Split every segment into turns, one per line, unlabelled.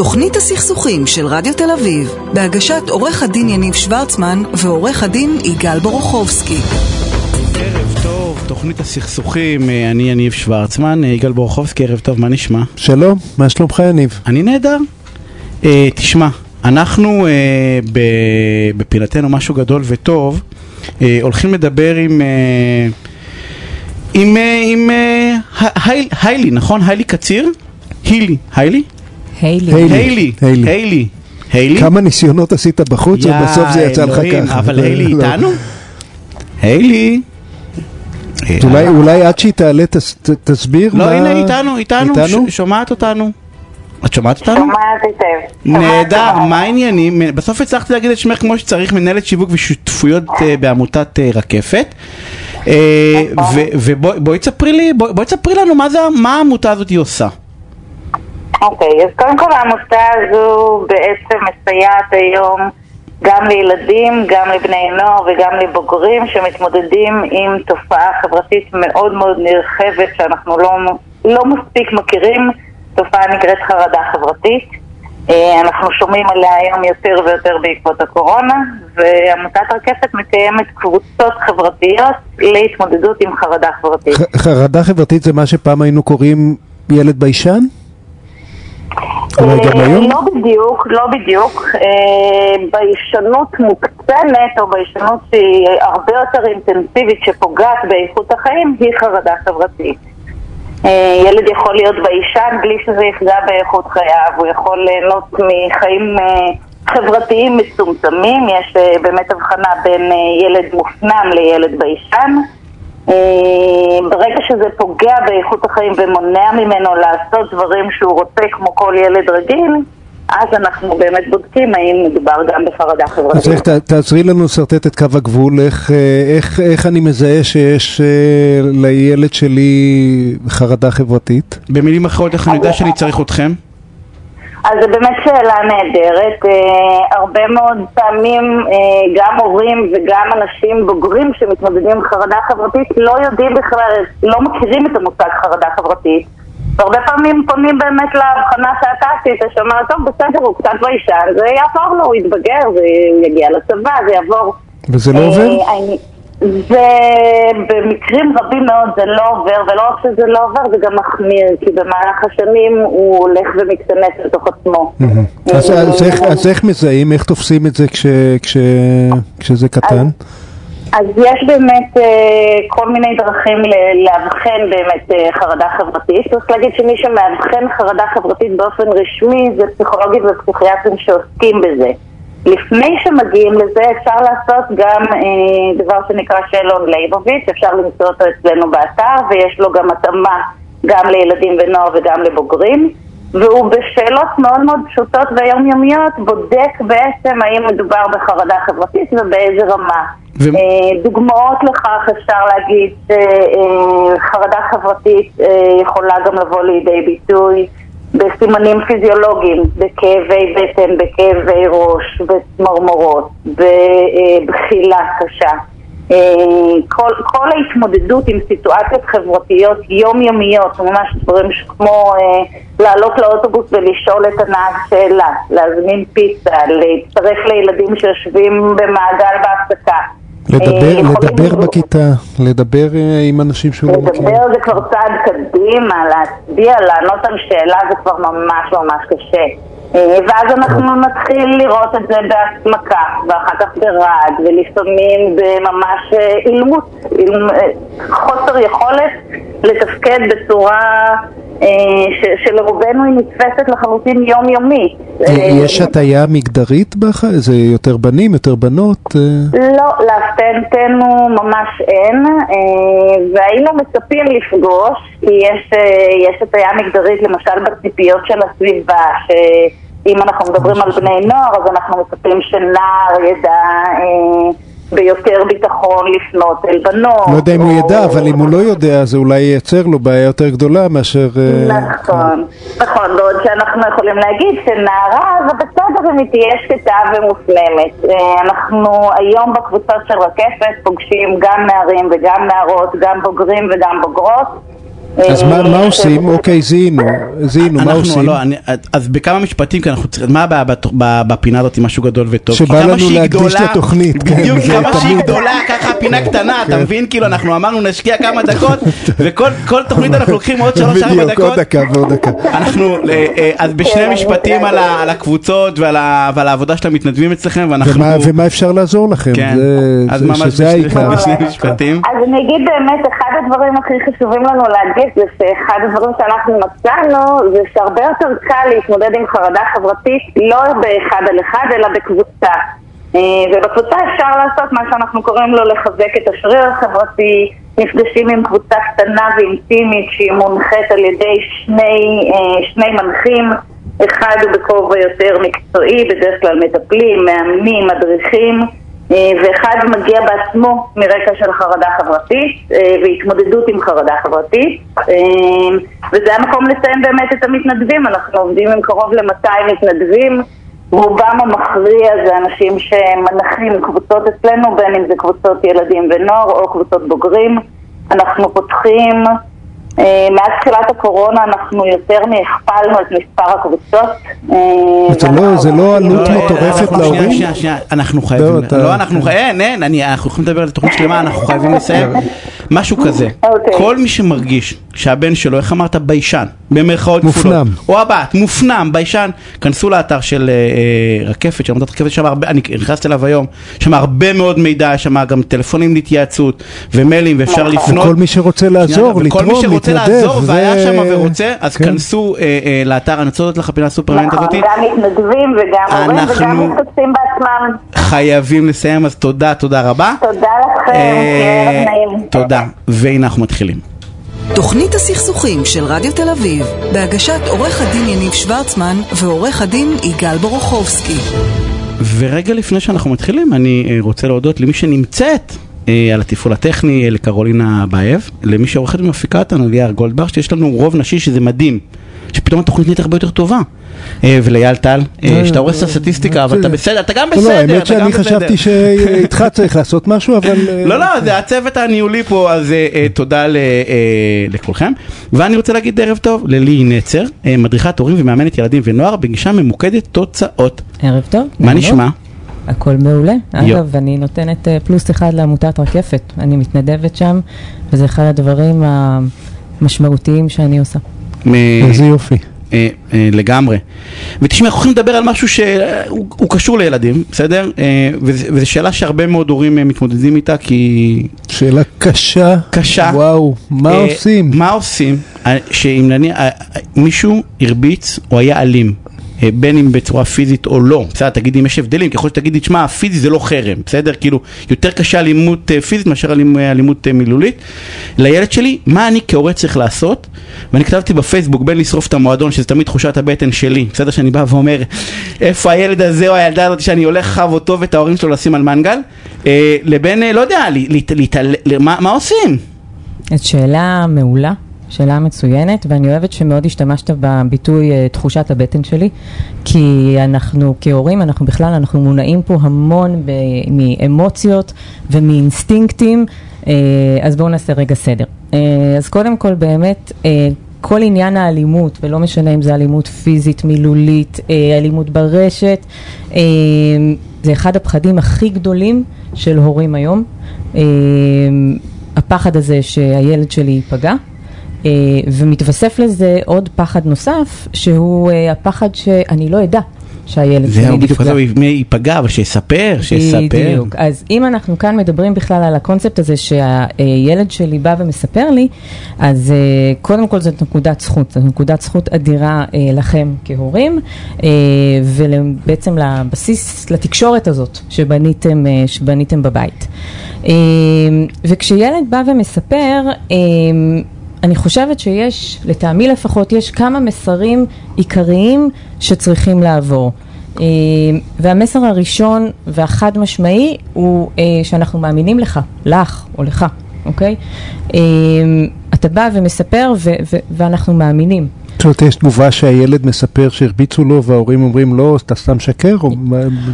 תוכנית הסכסוכים של רדיו תל אביב, בהגשת עורך הדין יניב שוורצמן ועורך הדין יגאל בורוכובסקי.
ערב טוב, תוכנית הסכסוכים, אה, אני יניב שוורצמן, אה, יגאל בורוכובסקי, ערב טוב, מה נשמע?
שלום, מה שלומך יניב?
אני נהדר. אה, תשמע, אנחנו אה, ב- בפינתנו משהו גדול וטוב, אה, הולכים לדבר עם... אה, עם, אה, עם היילי, נכון? היילי קציר? הילי, היילי?
היילי.
היילי.
היילי.
כמה ניסיונות עשית בחוץ ובסוף זה יצא לך ככה.
אבל היילי
לא.
איתנו? היילי. אה,
אז אולי, אולי עד שהיא תעלה תס, ת, תסביר
לא,
מה...
הנה איתנו, איתנו,
איתנו?
ש- שומעת אותנו. את שומעת אותנו?
שומעת היטב.
נהדר, מה העניינים? בסוף הצלחתי להגיד את שמך כמו שצריך, מנהלת שיווק ושותפויות אה, בעמותת אה, רקפת. אה, ו- ובואי תספרי לי, בואי תספרי לנו מה זה- מה העמותה הזאת עושה.
אוקיי, אז קודם כל העמותה הזו בעצם מסייעת היום גם לילדים, גם לבני נוער וגם לבוגרים שמתמודדים עם תופעה חברתית מאוד מאוד נרחבת שאנחנו לא, לא מספיק מכירים, תופעה נקראת חרדה חברתית. אה, אנחנו שומעים עליה היום יותר ויותר בעקבות הקורונה, ועמותת רקפת מקיימת קבוצות חברתיות להתמודדות עם חרדה חברתית.
ח- חרדה חברתית זה מה שפעם היינו קוראים ילד ביישן? אולי גם
אה,
היום?
לא בדיוק, לא בדיוק. אה, ביישנות מוקצנת או ביישנות שהיא הרבה יותר אינטנסיבית שפוגעת באיכות החיים היא חרדה חברתית. אה, ילד יכול להיות ביישן בלי שזה יפגע באיכות חייו, הוא יכול ליהנות מחיים אה, חברתיים מצומצמים, יש אה, באמת הבחנה בין אה, ילד מופנם לילד ביישן. אה, ברגע שזה פוגע באיכות החיים ומונע ממנו לעשות דברים שהוא רוצה כמו כל ילד רגיל, אז אנחנו באמת בודקים האם מדובר גם בחרדה
אז
חברתית.
איך, ת- תעזרי לנו לשרטט את קו הגבול, איך, אה, איך, איך אני מזהה שיש אה, לילד שלי חרדה חברתית?
במילים אחרות, איך אני יודע שאני צריך אתכם?
אז זו באמת שאלה נהדרת. אה, הרבה מאוד פעמים אה, גם הורים וגם אנשים בוגרים שמתמודדים עם חרדה חברתית לא יודעים בכלל, לא מכירים את המושג חרדה חברתית. והרבה פעמים פונים באמת להבחנה שאתה עשית, שאומרת, טוב, בסדר, הוא קצת ביישן, זה יעבור לו, הוא יתבגר, זה יגיע לצבא, זה יעבור.
וזה לא עובר?
אה, אני- זה במקרים רבים מאוד זה לא עובר, ולא רק שזה לא עובר, זה גם מחמיר, כי במהלך השנים הוא הולך ומקטנף לתוך עצמו.
אז, איך, מזהים, איך תופסים את זה כש, כש, כשזה קטן?
אז יש באמת אה, כל מיני דרכים לאבחן באמת אה, חרדה חברתית. צריך להגיד שמי שמאבחן חרדה חברתית באופן רשמי זה פסיכולוגים ופסיכיאטרים שעוסקים בזה. לפני שמגיעים לזה אפשר לעשות גם אה, דבר שנקרא שאלון לייבוביץ', אפשר למצוא אותו אצלנו באתר ויש לו גם התאמה גם לילדים ונוער וגם לבוגרים. והוא בשאלות מאוד מאוד פשוטות ויומיומיות בודק בעצם האם מדובר בחרדה חברתית ובאיזה רמה.
ו-
אה, דוגמאות לכך אפשר להגיד שחרדה חברתית אה, יכולה גם לבוא לידי ביטוי בסימנים פיזיולוגיים, בכאבי בטן, בכאבי ראש, בצמרמורות, בבחילה קשה. אה, כל, כל ההתמודדות עם סיטואציות חברתיות יומיומיות, ממש דברים כמו אה, לעלות לאוטובוס ולשאול את הנהג שאלה, להזמין פיצה, להצטרף לילדים שיושבים במעגל בהפסקה. אה,
לדבר,
יכולים
לדבר בכיתה, לדבר אה, עם אנשים שהוא לא מכיר.
לדבר זה כבר צעד קדימה, להצביע, לענות על שאלה זה כבר ממש ממש קשה. אה, ואז אנחנו נתחיל לראות את זה בהסמקה, ואחר כך ברעד, ולפעמים בממש אה, אילמות, אילמ- אה, חוסר יכולת לתפקד בצורה אה, ש- שלרובנו היא נתפסת לחלוטין יומיומית.
אה,
אה,
יש הטיה מגדרית בך? זה יותר בנים, יותר בנות? אה?
לא, להפתעתנו ממש אין, אה, והיינו מצפים לפגוש, כי יש, אה, יש הטיה מגדרית למשל בציפיות של הסביבה, שאם אנחנו מדברים על בני נוער, אז אנחנו מצפים שנער ידע אה, ביותר ביטחון לפנות אל בנות.
לא יודע אם הוא ידע, אבל אם הוא לא יודע, זה אולי ייצר לו בעיה יותר גדולה מאשר... אה,
נכון, נכון, בעוד שאנחנו יכולים להגיד שנערה זה בסדר אם היא תהיה שקטה ומופנמת. אה, אנחנו היום בקבוצות של רקפת פוגשים גם נערים וגם נערות, גם בוגרים וגם בוגרות,
אז מה,
אה,
מה עושים? אוקיי, זיהינו, זיהינו, מה
אנחנו,
עושים?
לא, אני, אז בכמה משפטים, כי אנחנו צריכים, מה הבעיה בפינה הזאת משהו גדול וטוב?
שבא לנו להקדיש
גדולה-
לתוכנית, כן,
בדיוק, כמה שהיא. גדולה, ככה פינה קטנה, אתה
כן.
מבין? כאילו, אנחנו אמרנו נשקיע כמה דקות, וכל כל תוכנית אנחנו לוקחים עוד שלוש ארבע
בדיוק, עוד
דקות.
דקה ועוד דקה.
אנחנו, אה, אה, אז בשני
כן,
משפטים על הקבוצות ועל ה- ועל העבודה של המתנדבים אצלכם, ואנחנו...
ומה, ומה אפשר לעזור לכם?
כן,
זה,
אז
זה,
ממש. בשני משפטים.
אז אני אגיד באמת, אחד הדברים הכי חשובים לנו להגיד זה שאחד הדברים שאנחנו מצאנו זה שהרבה יותר קל להתמודד עם חרדה חברתית לא באחד על אחד אלא בקבוצה. אה, ובקבוצה אפשר לעשות מה שאנחנו קוראים לו לחזק את השריר החברתי, נפגשים עם קבוצה קטנה ואינטימית שהיא מונחית על ידי שני, אה, שני מנחים, אחד הוא בכובע יותר מקצועי, בדרך כלל מטפלים, מאמנים, מדריכים, ואחד מגיע בעצמו מרקע של חרדה חברתית אה, והתמודדות עם חרדה חברתית. אה, וזה המקום לציין באמת את המתנדבים, אנחנו עובדים עם קרוב ל-200 מתנדבים. רובם המכריע זה אנשים שמנחים קבוצות אצלנו, בין אם זה קבוצות ילדים ונוער או קבוצות בוגרים. אנחנו פותחים אה, מאז תחילת הקורונה אנחנו יותר מהכפלנו את מספר הקבוצות אה,
זה לא- זה לא עלות
לא, לא,
מטורפת
אנחנו-
להורים?
שנייה, שנייה, שנייה, אנחנו חייבים,
לא,
לא, אנחנו חייבים, אין, אין, אני- אנחנו יכולים לדבר על תוכנית שלמה, אנחנו חייבים לסיים. משהו כזה,
אוקיי.
כל מי שמרגיש שהבן שלו, איך אמרת, ביישן, במרכאות כפולות,
מופנם.
או הבת, מופנם, ביישן, כנסו לאתר של אה, אה, רקפת, של עמותת רקפת, שם הרבה, אני נכנסתי אליו היום, יש שם הרבה מאוד מידע, יש שם גם טלפונים להתייעצות, ומיילים, ואפשר
נכון.
לפנות.
וכל מי שרוצה לעזור, לתרום, להתנדב,
לעזור והיה שם ורוצה, אז
כן.
כנסו אה, אה, לאתר, אני רוצה להודות לך פינה סופרמנט
נכון,
הזאתי.
גם מתנדבים וגם הורים
אנחנו-
וגם משתתפים בעצמם
חייבים לסיים, אז תודה, תודה רבה.
תודה לכם,
אה. תודה, והנה אנחנו מתחילים.
תוכנית הסכסוכים של רדיו תל אביב, בהגשת עורך הדין יניב שוורצמן ועורך הדין יגאל בורוכובסקי.
ורגע לפני שאנחנו מתחילים, אני רוצה להודות למי שנמצאת על התפעול הטכני, אה, לקרולינה באייב, למי שעורכת ומפיקה אותנו, ליאר גולדבר, שיש לנו רוב נשי שזה מדהים. שפתאום התוכנית נהיית הרבה יותר טובה. אה, ולאייל טל, אה,
אה,
שאתה הורס את
אה,
הסטטיסטיקה, אבל
אה,
אתה בסדר, אתה גם
לא, לא,
בסדר,
האמת
גם
שאני
בסדר.
חשבתי שאיתך צריך לעשות משהו, אבל... אה,
לא, לא, זה הצוות הניהולי פה, אז אה, אה, תודה ל- אה, לכולכם. ואני רוצה להגיד ערב טוב ללי נצר, אה, מדריכת הורים ומאמנת ילדים ונוער בגישה ממוקדת תוצאות.
ערב טוב.
מה נשמע?
הכל מעולה.
יו.
אגב, אני נותנת אה, פלוס אחד לעמותת רקפת. אני מתנדבת שם, וזה אחד הדברים המשמעותיים שאני עושה.
איזה יופי.
אה, אה, לגמרי. ותשמע, אנחנו הולכים לדבר על משהו שהוא הוא קשור לילדים, בסדר? אה, וזה- וזו שאלה שהרבה מאוד הורים אה, מתמודדים איתה, כי
שאלה קשה.
קשה.
וואו, מה
אה,
עושים?
מה עושים שאם נניח אה, מישהו הרביץ או היה אלים, בין אם בצורה פיזית או לא, בסדר, תגידי אם יש הבדלים, ככל שתגידי, תשמע, פיזי זה לא חרם, בסדר? כאילו, יותר קשה אלימות אה, פיזית מאשר אה, אלימות אה, מילולית. לילד שלי, מה אני כהורה צריך לעשות? ואני כתבתי בפייסבוק, בין לשרוף את המועדון, שזה תמיד תחושת הבטן שלי, בסדר? שאני בא ואומר, איפה הילד הזה או הילדה הזאת שאני הולך חב אותו ואת ההורים שלו לשים על מנגל, אה, לבין, אה, לא יודע, להת- להתעל- מה מה עושים?
זאת שאלה מעולה, שאלה מצוינת, ואני אוהבת שמאוד השתמשת בביטוי אה, תחושת הבטן שלי, כי אנחנו כהורים, אנחנו בכלל, אנחנו מונעים פה המון ב- מאמוציות ומאינסטינקטים, אה, אז בואו נעשה רגע סדר. אה, אז קודם כל באמת, כל עניין האלימות, ולא משנה אם זה אלימות פיזית, מילולית, אלימות ברשת, זה אחד הפחדים הכי גדולים של הורים היום. הפחד הזה שהילד שלי ייפגע, ומתווסף לזה עוד פחד נוסף, שהוא אה, הפחד שאני לא אדע שהילד שלי
זהו, בדיוק,
נפגע.
אז הוא ייפגע, אבל שיספר, שיספר.
בדיוק. אז אם אנחנו כאן מדברים בכלל על הקונספט הזה שהילד שלי בא ומספר לי, אז אה, קודם כל זאת נקודת זכות, זאת נקודת זכות אדירה אה, לכם כהורים, אה, ובעצם לבסיס, לתקשורת הזאת שבניתם, אה, שבניתם בבית. אה, וכשילד בא ומספר, אה, אני חושבת שיש, לטעמי לפחות, יש כמה מסרים עיקריים שצריכים לעבור. אה, והמסר הראשון והחד משמעי הוא אה, שאנחנו מאמינים לך, לך או לך, אוקיי? אה, אתה בא ומספר ו- ו- ואנחנו מאמינים.
זאת אומרת, יש תגובה שהילד מספר שהרביצו לו וההורים אומרים לא, אתה סתם משקר?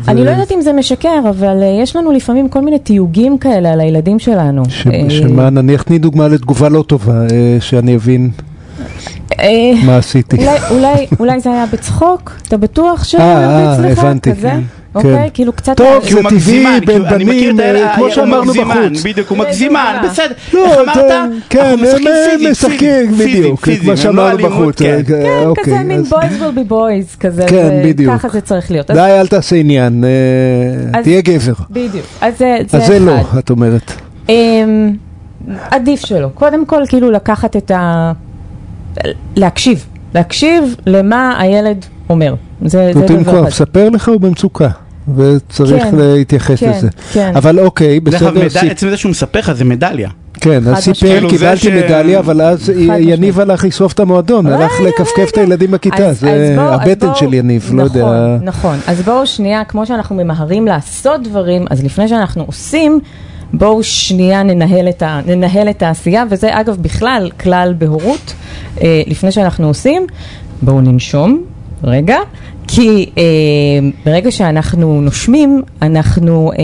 אני לא יודעת אם זה משקר, אבל אה, יש לנו לפעמים כל מיני תיוגים כאלה על הילדים שלנו. אה,
שמה, נניח תני דוגמה לתגובה לא טובה, אה, שאני אבין
אה,
מה עשיתי.
אולי, זה היה בצחוק? אתה בטוח
אה,
שהרביץ לך?
הבנתי,
כזה?
כן,
אוקיי,
כן.
כאילו קצת...
טוב,
כי הוא
זה טבעי
מגזימן,
בין בנים, אה, כמו
הוא
שאמרנו
מגזימן,
בחוץ.
בדיוק, הוא
איזה
מגזימן,
דוגמה.
בסדר.
לא,
איך אמרת?
אתה- כן,
אנחנו משחקים
הם, אה, משחקים בדיוק, כמו
לא
שאמרנו
אלימות,
בחוץ.
כן.
אה,
כן,
אוקיי,
כזה מין boys will be boys, כזה,
כן, בדיוק.
ככה זה צריך להיות.
די, אל תעשה עניין, אה, תהיה גבר.
בדיוק, אז זה זה
אז זה לא,
אחד.
את אומרת.
אמ, עדיף שלא. קודם כל, כאילו לקחת את ה... להקשיב. להקשיב למה הילד אומר. זה דבר
כבר
אחד.
מספר לך הוא במצוקה, וצריך
כן,
להתייחס
כן,
לזה.
כן.
אבל אוקיי,
דרך אגב,
בסדר,
מדע-
סיפ-
עצם זה שהוא מספר לך זה מדליה.
כן, אז סיפר.
כאילו,
קיבלתי
ש-
מדליה, אבל אז יניב הלך לשרוף את המועדון, הלך לכפכף את. הילדים בכיתה, זה הבטן של יניב, לא יודע.
נכון, נכון. אז בואו שנייה, כמו שאנחנו ממהרים לעשות דברים, אז לפני שאנחנו עושים, בואו שנייה ננהל את, ה, ננהל את העשייה, וזה אגב בכלל כלל בהורות, אה, לפני שאנחנו עושים, בואו ננשום, רגע. כי אה, ברגע שאנחנו נושמים, אנחנו אה,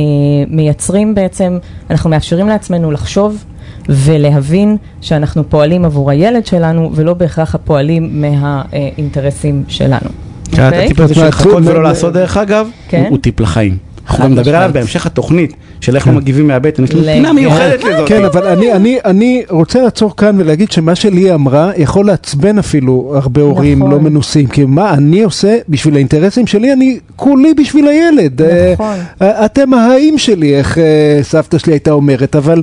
מייצרים בעצם, אנחנו מאפשרים לעצמנו לחשוב ולהבין שאנחנו פועלים עבור הילד שלנו ולא בהכרח הפועלים מהאינטרסים שלנו.
כן,
אוקיי?
הטיפ הזה של לחכות ולא
מ-
לעשות דרך אגב,
כן.
הוא טיפ לחיים. אנחנו גם נדבר עליו. בהמשך התוכנית, של איך לא מגיבים מהבטן, יש לנו
לגמרי.
פינה מיוחדת לזאת.
כן, אבל אני, אני, אני רוצה לעצור כאן ולהגיד שמה שלי אמרה יכול לעצבן אפילו הרבה הורים
נכון.
לא מנוסים, כי מה אני עושה בשביל האינטרסים שלי, אני כולי בשביל הילד.
נכון.
אה, אתם ההאים שלי, איך אה, סבתא שלי הייתה אומרת, אבל...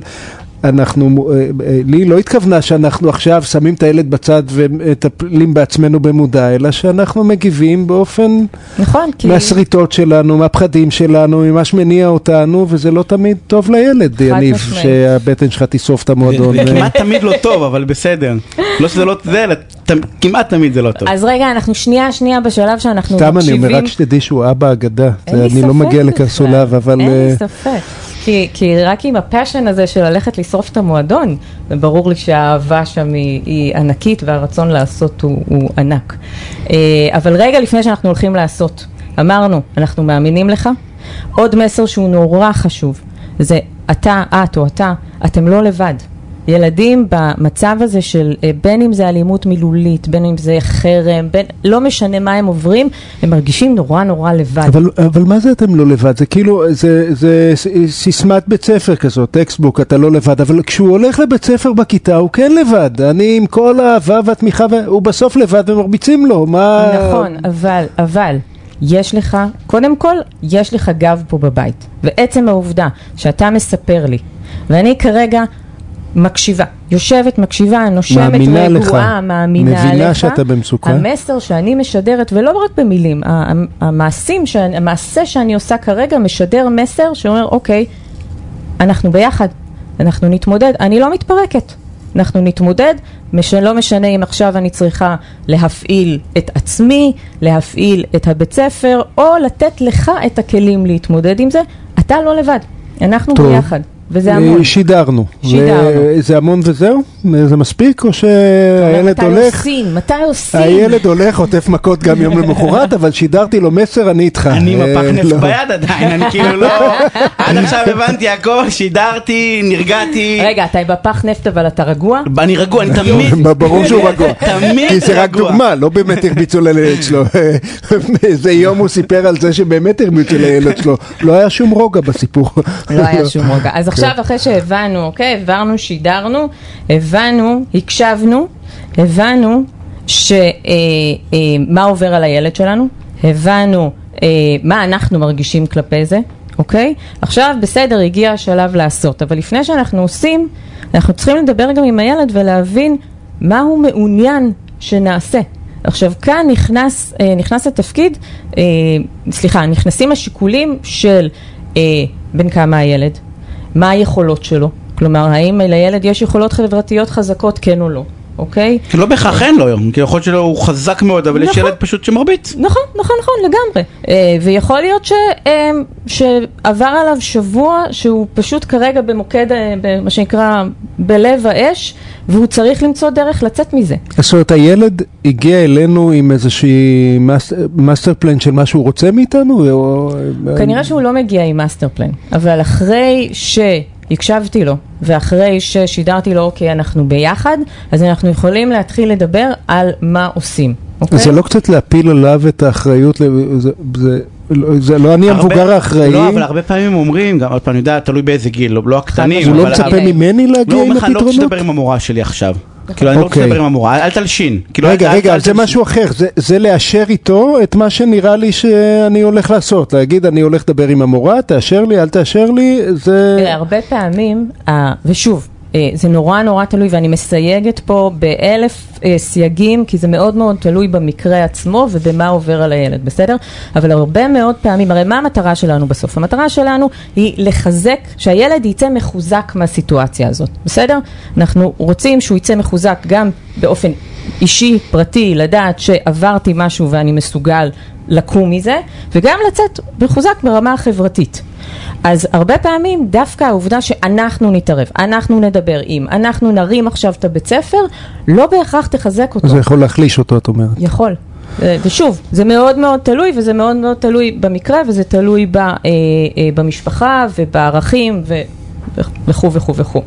אנחנו, אה, אה, לי לא התכוונה שאנחנו עכשיו שמים את הילד בצד ומטפלים בעצמנו במודע, אלא שאנחנו מגיבים באופן
נכון, כי...
מהשריטות שלנו, מהפחדים שלנו, ממה שמניע אותנו, וזה לא תמיד טוב לילד, יניב. שהבטן שלך תשרוף את המועדון.
זה כמעט תמיד לא טוב, אבל בסדר. לא שזה לא זה, אלא כמעט תמיד זה לא טוב.
אז רגע, אנחנו שנייה שנייה בשלב שאנחנו
סתם אני
מקשיבים.
אומר, רק שתדעי שהוא אבא אגדה. אני לא מגיע. לקרסוליו, אבל...
אין
אה,
לי ספק. כי, כי רק עם הפאשן הזה של ללכת לשרוף את המועדון, וברור לי שהאהבה שם היא, היא ענקית והרצון לעשות הוא, הוא ענק. אה, אבל רגע לפני שאנחנו הולכים לעשות, אמרנו, אנחנו מאמינים לך. עוד מסר שהוא נורא חשוב, זה אתה, את או אתה, אתם לא לבד. ילדים במצב הזה של אה, בין אם זה אלימות מילולית, בין אם זה חרם, בין, לא משנה מה הם עוברים, הם מרגישים נורא נורא לבד.
אבל, אבל מה זה אתם לא לבד? זה כאילו, זה, זה סיסמת בית ספר כזאת, textbook, אתה לא לבד, אבל כשהוא הולך לבית ספר בכיתה הוא כן לבד. אני עם כל האהבה והתמיכה, הוא בסוף לבד ומרביצים לו, מה...
נכון, אבל, אבל, יש לך, קודם כל, יש לך גב פה בבית. ועצם העובדה שאתה מספר לי, ואני כרגע מקשיבה, יושבת, מקשיבה, נושמת,
מאמינה לך.
רגועה, מאמינה
מבינה
לך.
שאתה במצוקה.
המסר שאני משדרת, ולא רק במילים, המעשים, שאני- המעשה שאני עושה כרגע משדר מסר שאומר, אוקיי, אנחנו ביחד, אנחנו נתמודד, אני לא מתפרקת. אנחנו נתמודד, מש- לא משנה אם עכשיו אני צריכה להפעיל את עצמי, להפעיל את הבית ספר, או לתת לך את הכלים להתמודד עם זה, אתה לא לבד, אנחנו
טוב.
ביחד, וזה המון.
אה, שידרנו.
שידרנו.
זה המון וזהו? זה מספיק? או שהילד
מתי
הולך?
עושים? מתי עושים?
הילד הולך, חוטף מכות גם יום למחרת, אבל שידרתי לו מסר, אני איתך.
אני עם
אה, לא.
ביד עדיין, אני כאילו לא... עד עכשיו הבנתי הכל, שידרתי, נרגעתי.
רגע, אתה בפח נפט אבל אתה רגוע?
אני רגוע, אני תמיד...
ברור שהוא רגוע.
תמיד
כי זה רק
רגוע.
דוגמה, לא באמת הרביצו לילד שלו. איזה יום הוא סיפר על זה שבאמת הרביצו לילד שלו. לא היה שום רוגע בסיפור.
לא היה שום רגע. אז עכשיו אחרי שהבנו, אוקיי, הבהרנו, שידרנו, הבנו, הקשבנו, הבנו ש, אה, אה, עובר על הילד שלנו, הבנו אה, מה אנחנו מרגישים כלפי זה, אוקיי? עכשיו בסדר, הגיע השלב לעשות, אבל לפני שאנחנו עושים, אנחנו צריכים לדבר גם עם הילד ולהבין מה הוא מעוניין שנעשה. עכשיו כאן נכנס, אה, נכנס לתפקיד, אה, סליחה, נכנסים השיקולים של אה, בין כמה הילד, מה היכולות שלו, כלומר האם לילד יש יכולות חברתיות חזקות? כן או לא, אוקיי?
לא בהכרח אין לו היום, כי יכול להיות שהוא חזק מאוד, אבל יש
נכון.
ילד פשוט שמרביץ.
נכון, נכון, נכון, לגמרי. אה, ויכול להיות ש, אה, שעבר עליו שבוע שהוא פשוט כרגע במוקד, אה, מה שנקרא, בלב האש, והוא צריך למצוא דרך לצאת מזה.
זאת אומרת, הילד הגיע אלינו עם איזושהי מס- master plan של מה שהוא רוצה מאיתנו? או-
כנראה שהוא לא מגיע עם master plan, אבל אחרי שהקשבתי לו, ואחרי ששידרתי לו, אוקיי, אנחנו ביחד, אז אנחנו יכולים להתחיל לדבר על מה עושים, אוקיי?
זה לא קצת להפיל עליו את האחריות, ל- זה- זה- לא- זה לא אני המבוגר האחראי,
לא, אבל הרבה פעמים אומרים, גם עוד פעם, אני יודע, תלוי באיזה גיל, לא- לא הקטנים.
הוא לא מצפה ממני
לא,
להגיע
הוא
עם
אומר לך, אני לא רוצה
הפתרונות?
לדבר עם המורה שלי עכשיו. כאילו, אני לא רוצה
אוקיי.
לדבר עם המורה, אל- תלשין. כאילו,
רגע, רגע, זה. משהו אחר, זה- זה לאשר איתו את מה שנראה לי שאני הולך לעשות, להגיד אני הולך לדבר עם המורה, תאשר לי, אל תאשר לי, זה...
הרבה פעמים, ושוב, זה נורא נורא תלוי, ואני מסייגת פה באלף אה, סייגים, כי זה מאוד מאוד תלוי במקרה עצמו ובמה עובר על הילד, בסדר? אבל הרבה מאוד פעמים, הרי מה המטרה שלנו בסוף? המטרה שלנו היא לחזק, שהילד יצא מחוזק מהסיטואציה הזאת, בסדר? אנחנו רוצים שהוא יצא מחוזק גם באופן אישי, פרטי, לדעת שעברתי משהו ואני מסוגל לקום מזה, וגם לצאת מחוזק ברמה החברתית. אז הרבה פעמים דווקא העובדה שאנחנו נתערב, אנחנו נדבר עם, אנחנו נרים עכשיו את הבית ספר, לא בהכרח תחזק אותו.
זה יכול להחליש אותו, את אומרת.
יכול. אה, ושוב, זה מאוד מאוד תלוי, וזה מאוד מאוד תלוי במקרה, וזה תלוי ב, אה, אה, במשפחה ובערכים ו- וכו' וכו' וכו'.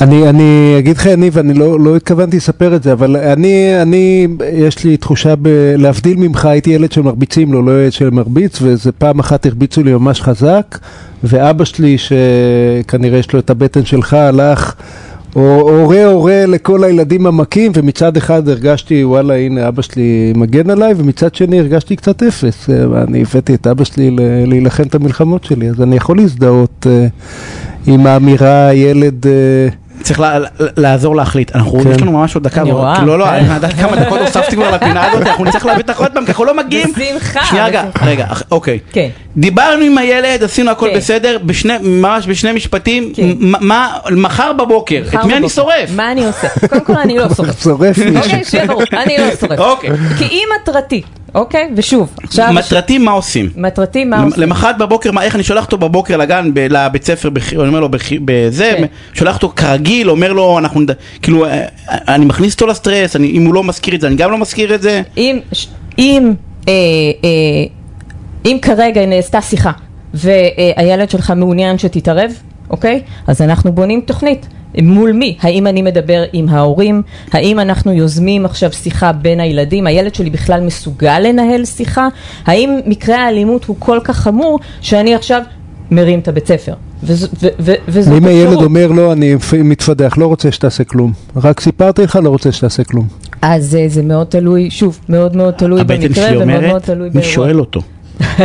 אני, אני אגיד לך, יניב, אני לא, לא התכוונתי לספר את זה, אבל אני, אני, יש לי תחושה, ב, להבדיל ממך, הייתי ילד שמרביצים לו, לא ילד שמרביץ, ואיזה פעם אחת הרביצו לי ממש חזק, ואבא שלי, שכנראה יש לו את הבטן שלך, הלך, או- הורה הורה לכל הילדים המכים, ומצד אחד הרגשתי, וואלה, הנה אבא שלי מגן עליי, ומצד שני הרגשתי קצת אפס. אה, אני הבאתי את אבא שלי להילחם את המלחמות שלי, אז אני יכול להזדהות אה, עם האמירה, ילד...
צריך לעזור להחליט. אנחנו,
כן.
יש לנו ממש עוד דקה.
אני רואה.
לא, לא,
כן.
אני יודעת כמה דקות הוספתי כבר לפינה הזאת, אנחנו נצטרך להביא אותך עוד פעם, כי אנחנו לא מגיעים.
בשמחה,
שנייה רגע. רגע, אוקיי.
כן.
דיברנו עם הילד, עשינו הכל
כן.
בסדר, ממש בשני משפטים,
כן.
מה, מחר בבוקר, את מי אני. שורף?
מה אני עושה? קודם כל אני לא שורף.
שורף מישהו.
אוקיי, שיהיה ברור, אני לא שורף.
אוקיי.
כי אם מטרתי, אוקיי? ושוב, עכשיו...
מטרתי מה עושים?
מטרתי מה עושים?
למחרת בבוקר, מה, איך אני שולח אותו בבוקר לגן, ב- לבית ספר, בח- אני אומר לו, בח- בזה,
כן.
שולח אותו כרגיל, אומר לו, אנחנו, נד- כאילו, אה, אני מכניס אותו לסטרס, אני- אם הוא לא מזכיר את זה, אני גם לא מזכיר את זה.
אם, אם, אה, אה, אם כרגע נעשתה שיחה והילד שלך מעוניין שתתערב, אוקיי? אז אנחנו בונים תוכנית. מול מי? האם אני מדבר עם ההורים? האם אנחנו יוזמים עכשיו שיחה בין הילדים? הילד שלי בכלל מסוגל לנהל שיחה? האם מקרה האלימות הוא כל כך חמור שאני עכשיו מרים את הבית ספר? וזאת
אם הילד
אפשרות.
אומר לא, אני מתפדח, לא רוצה שתעשה כלום. רק סיפרתי לך, לא רוצה שתעשה כלום.
אז אה, זה מאוד תלוי, שוב, מאוד מאוד תלוי
הבטן
במקרה
שלי
ומאוד מאוד
אומרת,
תלוי
מי
באירוע.
שואל אותו?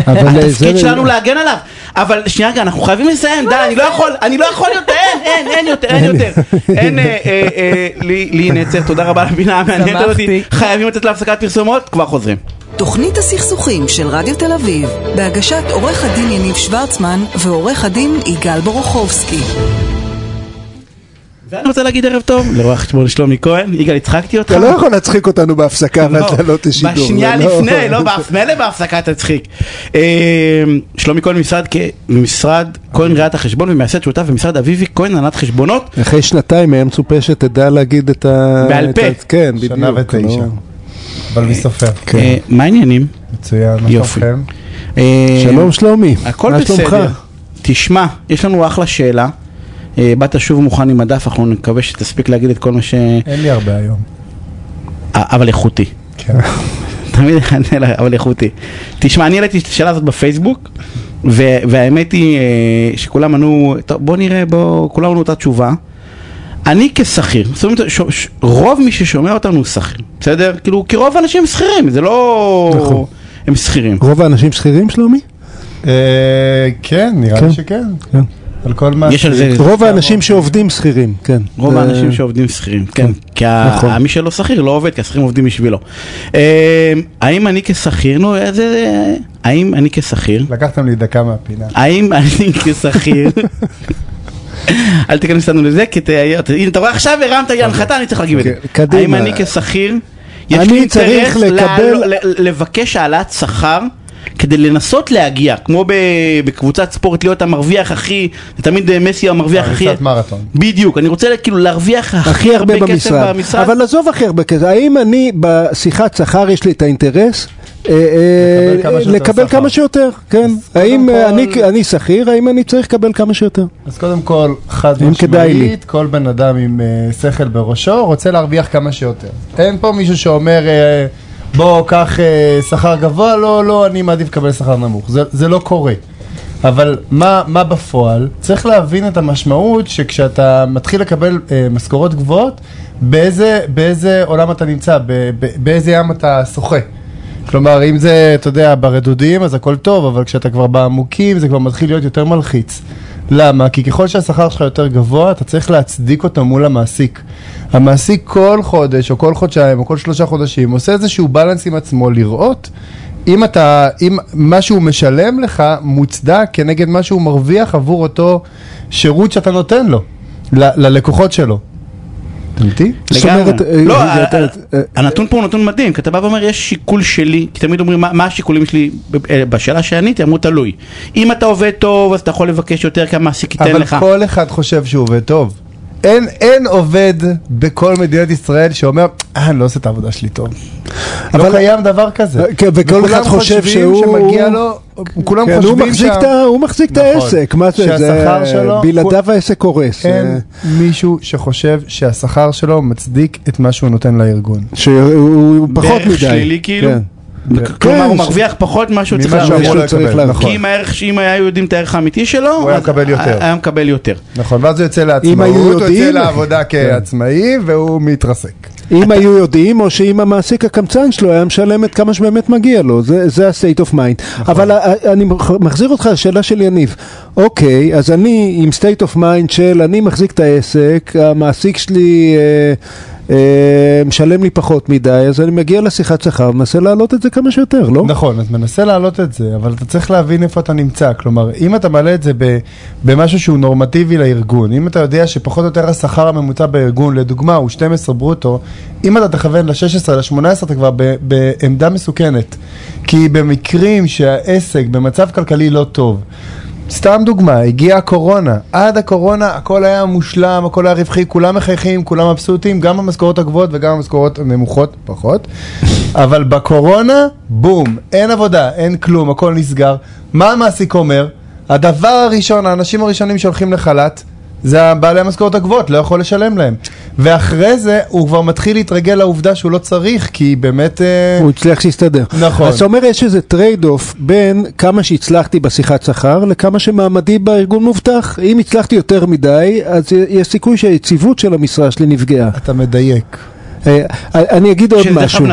אבל
התפקיד שלנו להגן עליו. אבל שנייה רגע, אנחנו חייבים לסיים, די, אני לא יכול, אני לא יכול יותר, אין, אין, אין יותר, אין יותר. אין, אה, אה, אה, לי לי נצר, תודה רבה על הבינה המעניינת.
שמחתי.
חייבים לצאת להפסקת פרסומות, כבר חוזרים.
תוכנית הסכסוכים של רדיו תל אביב, בהגשת עורך הדין יניב שוורצמן ועורך הדין יגאל בורוכובסקי.
ואני רוצה להגיד ערב טוב לרואה חשבון שלומי כהן, יגאל הצחקתי אותך.
אתה לא יכול להצחיק אותנו בהפסקה ואתה לא תשידור.
בשנייה
לא-
לפני, לא, מילא בהפסקה תצחיק. אה, שלומי כהן ממשרד כהן ראיית החשבון ומייסד שותף במשרד אביבי כהן הנהלת חשבונות.
אחרי שנתיים היה מצופה שתדע להגיד את ה...
בעל פה.
כן, בדיוק.
שנה ותשע.
לא.
אבל מי סופר?
כן.
אה, מה העניינים?
מצוין, מה
יופי.
שלומכם?
אה,
שלום שלומי,
הכל
מה שלומך?
בסדר. תשמע, יש לנו אחלה שאלה. אה, באת שוב מוכן עם הדף, אנחנו נקווה שתספיק להגיד את כל מה ש...
אין לי הרבה היום.
אה, אבל איכותי.
כן.
תמיד אענה לה, אבל איכותי. תשמע, אני העליתי את השאלה הזאת בפייסבוק, והאמת היא אה, שכולם ענו, טוב, בוא נראה, בוא, כולם ענו אותה תשובה. אני כשכיר, זאת אומרת, ש- ש- רוב מי ששומע אותנו הוא שכיר, בסדר? כאילו, כי רוב האנשים הם שכירים, זה לא...
נכון.
הם שכירים.
רוב האנשים שכירים שלומי?
כן, נראה
כן.
לי שכן.
כן.
על כל מה...
יש על זה-
רוב האנשים שעובדים שכירים, כן.
רוב האנשים שעובדים שכירים, כן, כי ה-
נכון.
מי שלא שכיר לא עובד, כי השכירים עובדים בשבילו. אה, האם אני כשכיר, נו, איזה... האם אני כשכיר,
לקחתם לי דקה מהפינה.
האם אני כשכיר, אל תיכנס לנו לזה, כי אתה- הנה, אתה רואה עכשיו הרמת לי להנחתה, אני צריך להגיב את זה.
אוקיי, קדימה.
האם אני כשכיר, יש
אני
לי
צריך
אינטרס לבקש העלאת שכר? כדי לנסות להגיע, כמו בקבוצת ספורט, להיות המרוויח הכי, זה תמיד אה, מסי המרוויח הכי...
הריצת מרתון.
בדיוק, אני רוצה כאילו להרוויח
הכי הרבה
כסף
במשרד.
במשרד.
אבל עזוב הכי הרבה כסף, האם אני בשיחת שכר יש לי את האינטרס? אה, אה,
לקבל כמה שיותר
לקבל
שכר.
כמה שיותר, כן. האם אה, אני- שכיר, האם אני צריך לקבל כמה שיותר?
אז קודם כל, חד. משמעית, כל בן אדם עם אה, שכל בראשו רוצה להרוויח כמה שיותר. אין פה מישהו שאומר, אה, בוא, קח אה, שכר גבוה, לא, לא, אני מעדיף לקבל שכר נמוך. זה, זה לא קורה. אבל מה, מה בפועל? צריך להבין את המשמעות שכשאתה מתחיל לקבל אה, משכורות גבוהות, באיזה, באיזה עולם אתה נמצא, ב, ב, באיזה ים אתה שוחה. כלומר, אם זה, אתה יודע, ברדודים, אז הכל טוב, אבל כשאתה כבר בעמוקים, זה כבר מתחיל להיות יותר מלחיץ. למה? כי ככל שהשכר שלך יותר גבוה, אתה צריך להצדיק אותו מול המעסיק. המעסיק כל חודש, או כל חודשיים, או כל שלושה חודשים, עושה איזשהו בלנס עם עצמו לראות אם אתה, אם מה שהוא משלם לך מוצדק כנגד מה שהוא מרוויח עבור אותו שירות שאתה נותן לו, ל- ללקוחות שלו.
זאת
לגמרי.
אה,
לא,
אה, אה,
הנתון פה הוא נתון מדהים, כי אתה בא ואומר יש שיקול שלי, כי תמיד אומרים מה השיקולים שלי, בשאלה שעניתי אמרו תלוי. אם אתה עובד טוב אז אתה יכול לבקש יותר כי המעסיק ייתן
אבל
לך.
כל אחד חושב שהוא עובד טוב. אין, אין עובד בכל מדינת ישראל שאומר, אה, אני לא עושה את העבודה שלי טוב. אבל
אבל-
לא קיים דבר כזה.
כן, וכל
וכולם
אחד חושב
חושבים
שהוא-
שמגיע לו, כולם
כן, הוא
חושבים
מחזיק את ה- הוא מחזיק את
נכון.
העסק, מה זה,
שהשכר
זה-
שלו-
בלעדיו העסק קורס.
אין
אה,
מישהו שחושב שהשכר שלו מצדיק את מה שהוא נותן לארגון.
שהוא פחות
בערך
מדי.
שלילי כאילו?
כן.
כלומר
כן,
הוא
ש-
מרוויח פחות ממה שהוא צריך
ממה שהוא
להרוויח. כי
נכון.
אם הערך, שאם היו יודעים את הערך האמיתי שלו,
הוא היה מקבל יותר.
היה מקבל יותר.
נכון, ואז הוא יוצא
אם היו
לעצמאות, הוא יוצא לעבודה כעצמאי והוא מתרסק.
אם היו יודעים, או שאם המעסיק הקמצן שלו היה משלם את כמה שבאמת מגיע לו, זה, זה ה-state of mind. אבל ה- אני מחזיר אותך לשאלה של יניב. אוקיי, אז אני עם state of mind של אני מחזיק את העסק, המעסיק שלי אה, אה, משלם לי פחות מדי, אז אני מגיע לשיחת שכר, מנסה להעלות את זה כמה שיותר, לא?
נכון, אז מנסה להעלות את זה, אבל אתה צריך להבין איפה אתה נמצא. כלומר, אם אתה מעלה את זה במשהו שהוא נורמטיבי לארגון, אם אתה יודע שפחות או יותר השכר הממוצע בארגון, לדוגמה, הוא 12 ברוטו, אם אתה תכוון ל-16, ל-18, אתה כבר בעמדה מסוכנת. כי במקרים שהעסק במצב כלכלי לא טוב, סתם דוגמה, הגיעה הקורונה, עד הקורונה הכל היה מושלם, הכל היה רווחי, כולם מחייכים, כולם מבסוטים, גם המשכורות הגבוהות וגם המשכורות הנמוכות, פחות. אבל בקורונה, בום, אין עבודה, אין כלום, הכל נסגר. מה המעסיק אומר? הדבר הראשון, האנשים הראשונים שהולכים לחל"ת, זה בעלי המשכורות הגבוהות, לא יכול לשלם להם. ואחרי זה הוא כבר מתחיל להתרגל לעובדה שהוא לא צריך, כי באמת... אה,
הוא הצליח שיסתדר.
נכון.
אז אתה אומר יש איזה טרייד אוף בין כמה שהצלחתי בשיחת שכר לכמה שמעמדי בארגון מובטח. אם הצלחתי יותר מדי, אז יש סיכוי שהיציבות של המשרה שלי נפגעה.
אתה מדייק.
אה, אני אגיד עוד משהו.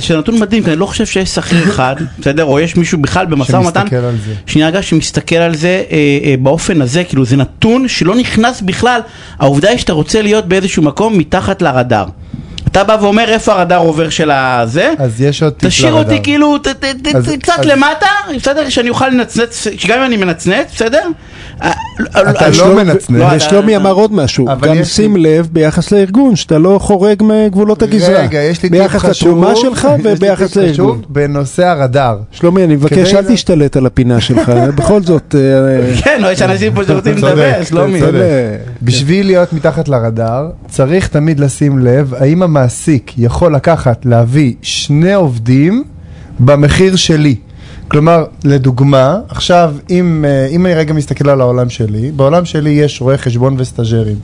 שזה נתון מדהים, כי אני לא חושב שיש שכיר אחד, בסדר, או יש מישהו בכלל במשא ומתן. שנייה רגע, שמסתכל על זה אה, אה, באופן הזה, כאילו זה נתון שלא נכנס בכלל, העובדה היא שאתה רוצה להיות באיזשהו מקום מתחת לרדאר. אתה בא ואומר איפה הרדאר עובר של הזה,
אז יש עוד טיפ
תשאיר
לרדאר.
אותי כאילו ת- ת- ת-
אז-
קצת
אז-
למטה, בסדר? שאני אוכל לנצנץ, שגם אם אני מנצנץ, בסדר? אה,
אתה
אה,
לא
שלומי-
מנצנץ.
לא, אתה-
ושלומי אמר עוד משהו, גם שים לב ביחס לארגון, שאתה לא חורג מגבולות הגזרה.
רגע, יש לי טיפ
ביחס
חשוב.
לתרומה שלך וביחס לארגון.
בנושא הרדאר.
שלומי, אני מבקש, אל תשתלט על הפינה שלך, בכל זאת... אה,
כן, לא, יש אנשים פה שרוצים לדבר, שלומי.
בשביל להיות מתחת לרדאר, צריך תמיד לשים לב האם המעסיק יכול לקחת, להביא שני עובדים במחיר שלי. כלומר, לדוגמה, עכשיו, אם, אה, אם אני רגע מסתכל על העולם שלי, בעולם שלי יש רואי חשבון וסטאג'רים.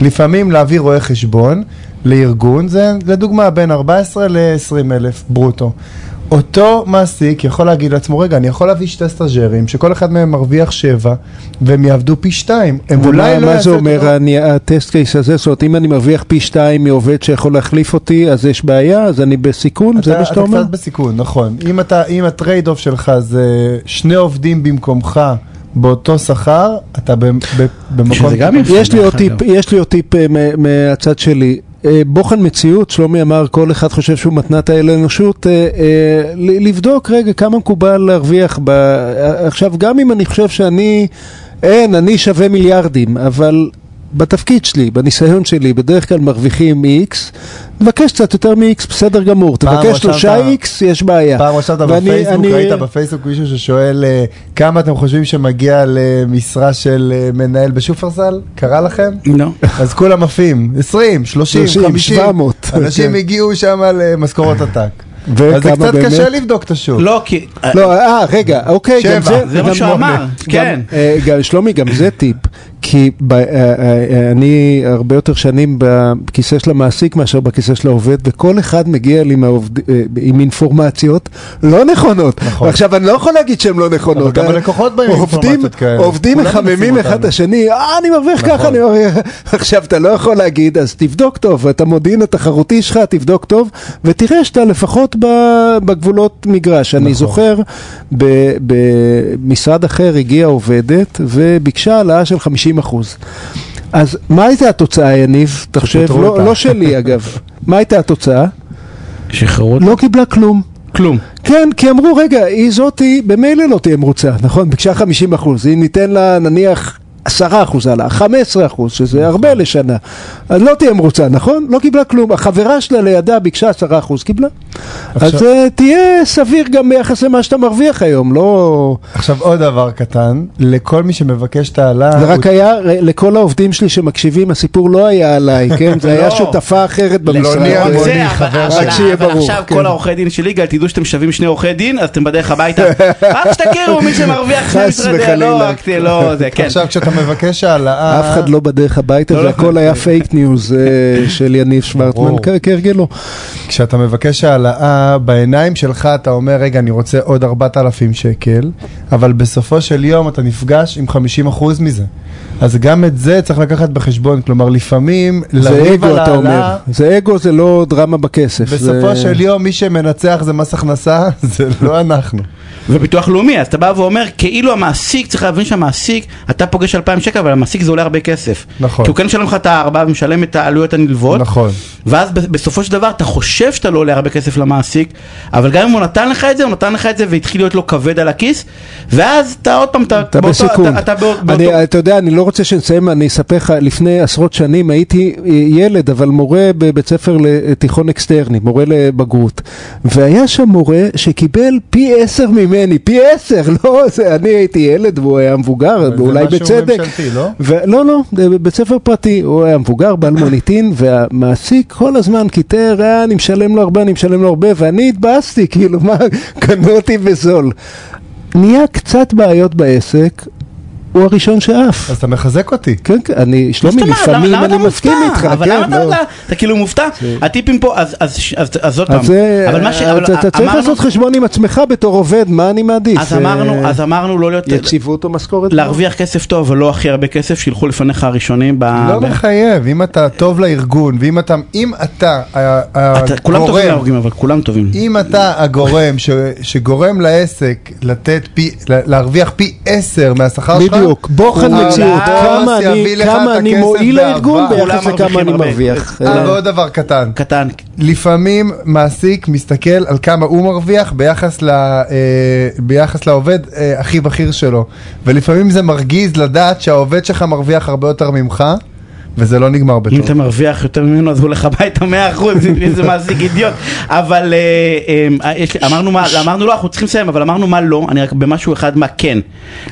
לפעמים להביא רואה חשבון לארגון זה לדוגמה בין 14 ל-20 אלף ברוטו. אותו מעסיק יכול להגיד לעצמו, רגע, אני יכול להביא שתי סטאג'רים, שכל אחד מהם מרוויח שבע, והם יעבדו פי שתיים. הם אולי לא
מה זה
יעשו
אומר, אני- ה test case הזה, זאת אומרת, אם אני מרוויח פי שתיים מעובד שיכול להחליף אותי, אז יש בעיה, אז אני בסיכון, זה מה שאתה אומר?
אתה קצת בסיכון, נכון. אם, אתה, אם ה trade off שלך זה שני עובדים במקומך באותו שכר, אתה ב, ב, במקום...
יש לי עוד טיפ, אה, מהצד שלי. אה, בוחן מציאות, שלומי אמר, כל אחד חושב שהוא מתנת האל האנושות, אה, אה, לבדוק רגע כמה מקובל להרוויח. ב... עכשיו, גם אם אני חושב שאני, אין, אני שווה מיליארדים, אבל בתפקיד שלי, בניסיון שלי, בדרך כלל מרוויחים X, תבקש קצת יותר מ-X, בסדר גמור. תבקש שלושה X, יש בעיה.
פעם רשמת
ואני-
בפייסבוק,
אני-
ראית בפייסבוק מישהו ששואל אה, כמה אתם חושבים שמגיע למשרה של אה, מנהל בשופרסל? קרה לכם?
לא.
אז כולם עפים, 20, 30,
30,
50,
700,
אנשים
כן.
הגיעו שם למשכורות עתק.
וכמה
אז זה קצת
באמת?
קשה לבדוק את השוק.
לא, כי...
לא, אה, רגע, אוקיי, גם
שבע,
זה...
זה מה שהוא אמר,
גם-
כן.
אה, גם- שלומי, גם זה טיפ, כי ב- אה, אה, אני הרבה יותר שנים בכיסא של המעסיק מאשר בכיסא של העובד, וכל אחד מגיע לי מהעובד- אה, עם אינפורמציות לא נכונות.
נכון.
ועכשיו, אני לא יכול להגיד שהן לא נכונות.
אבל גם
אה,
הלקוחות באים עם אינפורמציות כאלה.
עובדים מחממים אחד את. השני, אה, אני מרוויח
נכון.
ככה, אני מרוויח... עכשיו, אתה לא יכול להגיד, אז תבדוק טוב, את המודיעין התחרותי שלך, תבדוק טוב, ותראה שאתה לפחות בגבולות מגרש. אני
נכון.
זוכר, ב- במשרד אחר הגיעה עובדת וביקשה העלאה של 50 אחוז. אז מה הייתה התוצאה, יניב?
שפוטרו
לא. לא שלי אגב. מה הייתה התוצאה?
שחררו אותה?
לא קיבלה כלום.
כלום.
כן, כי אמרו, רגע, היא זאתי במילא לא תהיה מרוצה, נכון? ביקשה 50 אחוז, אם ניתן לה נניח 10 אחוז עלה, 15 אחוז, שזה הרבה לשנה, אז לא תהיה מרוצה, נכון? לא קיבלה כלום. החברה שלה לידה ביקשה 10 אחוז, קיבלה. אז
עכשיו-
אה, תהיה סביר גם ביחס למה שאתה מרוויח היום, לא...
עכשיו עוד דבר קטן, לכל מי שמבקש את העלאה,
זה רק
הוא-
היה, לכל העובדים שלי שמקשיבים, הסיפור לא היה עליי, כן? זה היה
לא.
שותפה אחרת במשרד.
לא,
רק
שיהיה ברור,
עכשיו
כן.
כל העורכי דין של יגאל, תדעו שאתם שווים שני עורכי דין, אז אתם בדרך הביתה. רק שתכירו מי שמרוויח שני משרדי. לא, רק לא, זה, כן.
עכשיו כשאתה מבקש העלאה,
אף אחד לא בדרך הביתה,
לא, לא.
והכל היה fake news אה, של יניב שוורצמן, כהרגלו.
כשאתה מבקש העלאה, בעיניים שלך אתה אומר, רגע, אני רוצה עוד 4,000 שקל, אבל בסופו של יום אתה נפגש עם 50% מזה. אז גם את זה צריך לקחת בחשבון, כלומר לפעמים
זה
לריב
אגו,
על
אתה אומר.
העלאה,
זה אגו, זה לא דרמה בכסף.
בסופו
זה-
של יום מי שמנצח זה מס הכנסה, זה לא אנחנו.
וביטוח לאומי, אז אתה בא ואומר, כאילו המעסיק, צריך להבין שהמעסיק, אתה פוגש 2,000 שקל, אבל המעסיק זה עולה הרבה כסף.
נכון.
כי הוא כן משלם לך את הארבע ומשלם את העלויות הנלוות.
נכון.
ואז בסופו של דבר אתה חושב שאתה לא עולה הרבה כסף למעסיק, אבל גם אם הוא נתן לך את זה, הוא נתן לך את זה והתחיל להיות לו כבד על הכיס, ואז אתה עוד פעם, אתה,
אתה
באותו-
בסיכון.
אתה, אתה באות- באותו...
אני, אתה יודע, אני לא רוצה שנסיים, אני אספר לך, לפני עשרות שנים הייתי אה, ילד, אבל מורה בבית ספר לתיכון אקסטרני, מורה לבגרות. והיה שם מורה שקיבל פי עשר ממני, פי עשר, לא, זה, אני הייתי ילד והוא היה מבוגר,
אבל זה
ואולי
משהו
בצדק.
ממשלתי, לא?
ו- לא, לא, זה בית ספר פרטי, הוא היה מבוגר, בעל מוניטין, והמעסיק כל הזמן קיטר, אה, אני משלם לו הרבה, אני משלם לו הרבה, ואני התבאסתי, כאילו, מה, קנו אותי בזול. נהיה קצת בעיות בעסק, הוא הראשון שעף.
אז אתה מחזק אותי.
כן, כן, אני, שלומי,
אומרת?
לפעמים אני
אתה
מסכים
מופתע?
איתך,
אבל
כן,
למה אתה-
לא.
אתה- אתה כאילו מופתע? הטיפים פה, אז- אז אז- אז עוד פעם, אבל. אבל
אתה צריך לעשות חשבון עם עצמך בתור עובד, מה אני מעדיף?
אז אמרנו,
אה,
אז אמרנו לא להיות...
יציבות או משכורת?
להרוויח כסף טוב ולא הכי הרבה כסף, שילכו לפניך הראשונים ב...
לא מחייב, אם אתה טוב לארגון, ואם אתה, אם אתה ה-
אתה- כולם טובים
הגורם,
להורגים, אבל כולם טובים.
אם אתה הגורם שגורם לעסק לתת פי, לה- להרוויח פי עשר מהשכר שלך,
בדיוק, בוחן מציאות, כמה אני- כמה אני מועיל. לארגון ביחס לכמה אני. מרוויח.
אה,
אה,
ועוד דבר קטן,
קטן.
לפעמים מעסיק מסתכל על כמה הוא מרוויח ביחס, ל, אה, ביחס לעובד אה, הכי בכיר שלו, ולפעמים זה מרגיז לדעת שהעובד שלך מרוויח הרבה יותר ממך, וזה לא נגמר
אם
בטוב.
אתה מרוויח יותר ממנו אז הוא הולך הביתה 100% איזה מעסיק אידיוט אבל אה, אה, יש לי- אמרנו מה אמרנו לא אנחנו צריכים לסיים אבל אמרנו מה לא אני רק במשהו אחד מה כן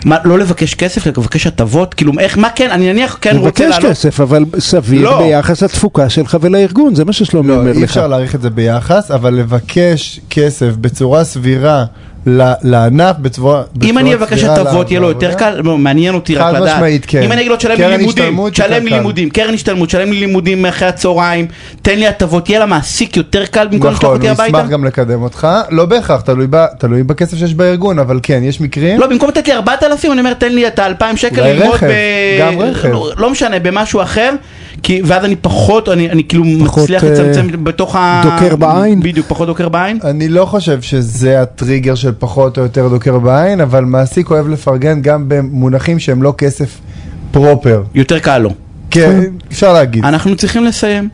מה לא לבקש כסף לבקש הטבות כאילו איך מה כן אני נניח כן רוצה לעלות
כסף, אבל סביר
לא.
ביחס לתפוקה שלך ולארגון, זה מה ששלומי
לא,
אומר
אי
לך.
אפשר להעריך את זה ביחס, אבל לבקש כסף בצורה סבירה לענף, בצורה בצורה
אם אני אבקש
סבירה
הטבות יהיה לו יותר קל, לא, מעניין אותי רק
חד
לדעת.
משמעית, כן.
אם אני אגיד לו תשלם לי לימודים, תשלם לי. לימודים, קרן השתלמות, תשלם לי לימודים אחרי הצהריים, תן לי הטבות, יהיה למעסיק יותר קל במקום לשלוח
נכון,
אותי
הוא
הביתה?
ישמח גם לקדם אותך, לא בהכרח, תלוי בכסף שיש בארגון, אבל כן, יש מקרים.
לא, במקום לתת לי 4,000, אני אומר, תן לי את ה-2,000 שקל ללמוד ב...
גם רכב.
לא, לא משנה, במשהו אחר, כי, ואז אני פחות, אני, אני כאילו מצליח
אה,
לצמצם בתוך ה...
דוקר בעין?
בדיוק, פחות דוקר בעין.
אני לא חושב שזה הטריגר של פחות או יותר דוקר בעין, אבל מעסיק אוהב לפרגן גם במונחים שהם לא כסף פרופר.
יותר קל לו.
כן, אפשר להגיד.
אנחנו צריכים לסיים.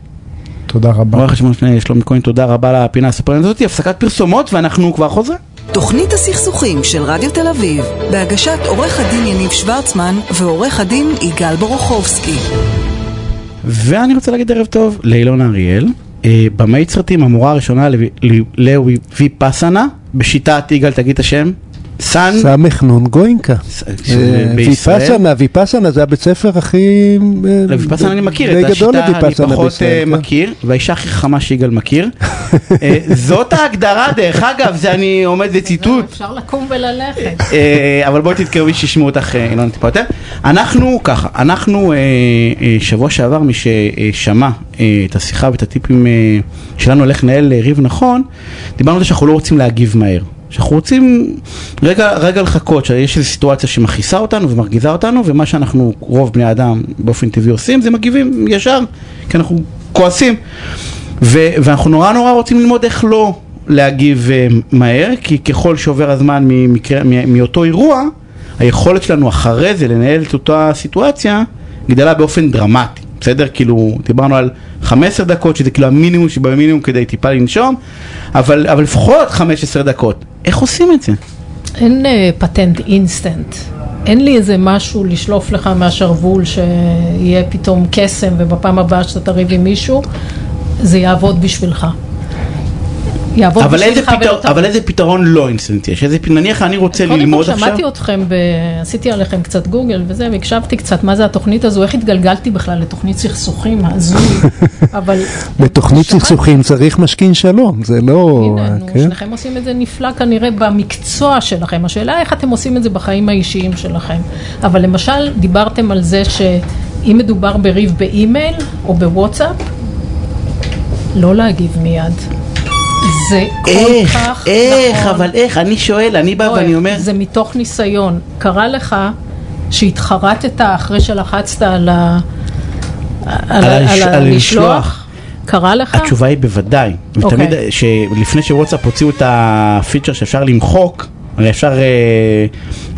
תודה רבה.
רואה חשבון לפני שלומי כהן, תודה רבה על הפינה הסופרנט הזאת, הפסקת פרסומות ואנחנו כבר חוזרים.
תוכנית הסכסוכים של רדיו תל אביב, בהגשת עורך הדין יניב שוורצמן ועורך הדין יגאל בורוכובסקי.
ואני רוצה להגיד ערב טוב לאילונה אריאל, אה, במאית סרטים, המורה הראשונה לוויפאסנה, בשיטת יגאל, תגיד את השם. סן,
סמך נון גוינקה. אה. ויפאסנה, ויפאסנה זה הבית ספר הכי... אה,
לוויפאסנה אני מכיר,
די
את השיטה אני פחות אה,
כן.
מכיר, והאישה הכי חכמה שיגאל מכיר. אה, זאת ההגדרה, דרך אגב, זה אני עומד לציטוט.
אפשר לקום וללכת.
אה, אבל בואי תתקרבי שישמעו אותך אה, אילון טיפה יותר. אנחנו ככה, אנחנו אה, אה, שבוע שעבר מי ששמע אה, את השיחה ואת הטיפים אה, שלנו על איך לנהל אה, ריב נכון, דיברנו על זה שאנחנו לא רוצים להגיב מהר. שאנחנו רוצים רגע, רגע לחכות, שיש איזו סיטואציה שמכעיסה אותנו ומרגיזה אותנו, ומה שאנחנו, רוב בני אדם באופן טבעי עושים, זה מגיבים ישר, כי אנחנו כועסים. ו- ואנחנו נורא נורא רוצים ללמוד איך לא להגיב אה, מהר, כי ככל שעובר הזמן ממקרה, מאותו אירוע, היכולת שלנו אחרי זה לנהל את אותה סיטואציה גדלה באופן דרמטי, בסדר? כאילו, דיברנו על 15 דקות, שזה כאילו המינימום שבמינימום כדי טיפה לנשום, אבל, אבל לפחות 15 דקות. איך עושים את זה?
אין אה, פטנט אינסטנט. אין לי איזה משהו לשלוף לך מהשרוול שיהיה פתאום קסם ובפעם הבאה שאתה תריב עם מישהו, זה יעבוד בשבילך. יעבוד
אבל איזה,
בשבילך
פתר,
ולא תעבוד.
אבל איזה פתרון לא אינסטנט יש? איזה, נניח אני רוצה ללמוד
קודם כל
עכשיו...
שמעתי אתכם, ב... עשיתי עליכם קצת גוגל וזה, והקשבתי קצת מה זה התוכנית הזו, איך התגלגלתי בכלל לתוכנית סכסוכים הזוי, אבל...
בתוכנית
שמעתי-
סכסוכים צריך משכין שלום, זה לא...
הנה, נו,
כן?
שניכם עושים את זה נפלא כנראה במקצוע שלכם. השאלה איך אתם עושים את זה בחיים האישיים שלכם. אבל למשל, דיברתם על זה שאם מדובר בריב באימייל או בוואטסאפ, לא להגיב מיד. זה כל
איך,
כך
איך,
נכון.
אבל איך, אני שואל, אני בא ואני אומר...
זה מתוך ניסיון. קרה לך שהתחרטת אחרי שלחצת על ה... על, ה-
הש- על
המשלוח?
לשלוח.
קרה לך?
התשובה היא בוודאי.
אוקיי.
ותמיד, שלפני שוואטסאפ הוציאו את הפיצ'ר שאפשר למחוק, הרי אפשר, אה,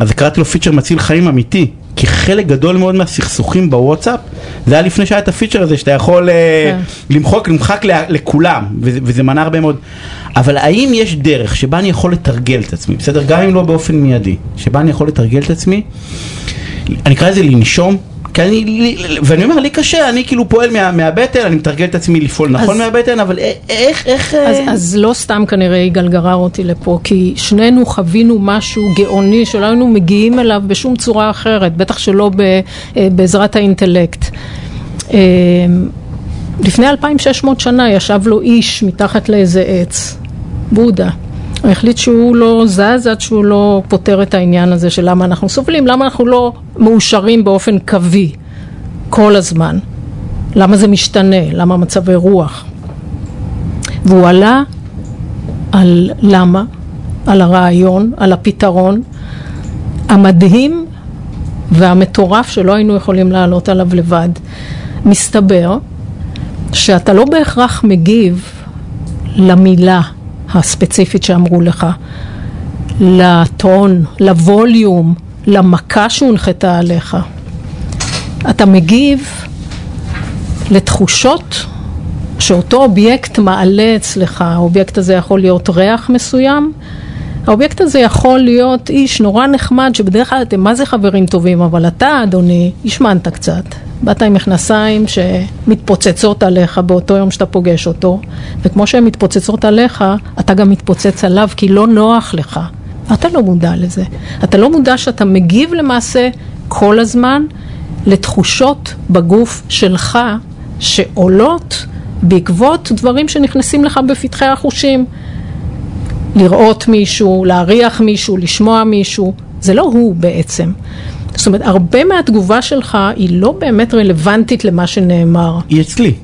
אז קראתי לו פיצ'ר מציל חיים אמיתי. כי חלק גדול מאוד מהסכסוכים בוואטסאפ, זה היה לפני שהיה את הפיצ'ר הזה שאתה יכול אה,
כן.
למחוק, למחק לכולם, וזה, וזה מנע הרבה מאוד. אבל האם יש דרך שבה אני יכול לתרגל את עצמי, בסדר? גם אם לא באופן מיידי, שבה אני יכול לתרגל את עצמי, אני אקרא לזה לנשום, כי אני, לי- ואני אומר, לי קשה, אני כאילו פועל מה, מהבטן, אני מתרגל את עצמי לפעול נכון
אז-
מהבטן, אבל איך, איך...
אז,
אה,
אז לא סתם כנראה יגאל גרר אותי לפה, כי שנינו חווינו משהו גאוני שלא היינו מגיעים אליו בשום צורה אחרת, בטח שלא ב, אה, בעזרת האינטלקט. אה, לפני 2600 שנה ישב לו איש מתחת לאיזה עץ, בודה. הוא החליט שהוא לא זז עד שהוא לא פותר את העניין הזה של למה אנחנו סובלים, למה אנחנו לא מאושרים באופן קווי כל הזמן, למה זה משתנה, למה מצבי רוח. והוא עלה על למה, על הרעיון, על הפתרון המדהים והמטורף שלא היינו יכולים לעלות עליו לבד. מסתבר שאתה לא בהכרח מגיב למילה הספציפית שאמרו לך, לטון, ל volume, למכה שהונחתה עליך. אתה מגיב לתחושות שאותו אובייקט מעלה אצלך, האובייקט הזה יכול להיות ריח מסוים, האובייקט הזה יכול להיות איש נורא נחמד שבדרך כלל אתם מה זה חברים טובים, אבל אתה אדוני השמנת קצת, באת עם מכנסיים שמתפוצצות עליך באותו יום שאתה פוגש אותו, וכמו שהן מתפוצצות עליך, אתה גם מתפוצץ עליו כי לא נוח לך. אתה לא מודע לזה. אתה לא מודע שאתה מגיב למעשה כל הזמן לתחושות בגוף שלך שעולות בעקבות דברים שנכנסים לך בפתחי החושים. לראות מישהו, להריח מישהו, לשמוע מישהו, זה לא הוא בעצם. זאת אומרת, הרבה מהתגובה שלך היא לא באמת רלוונטית למה שנאמר.
היא אצלי.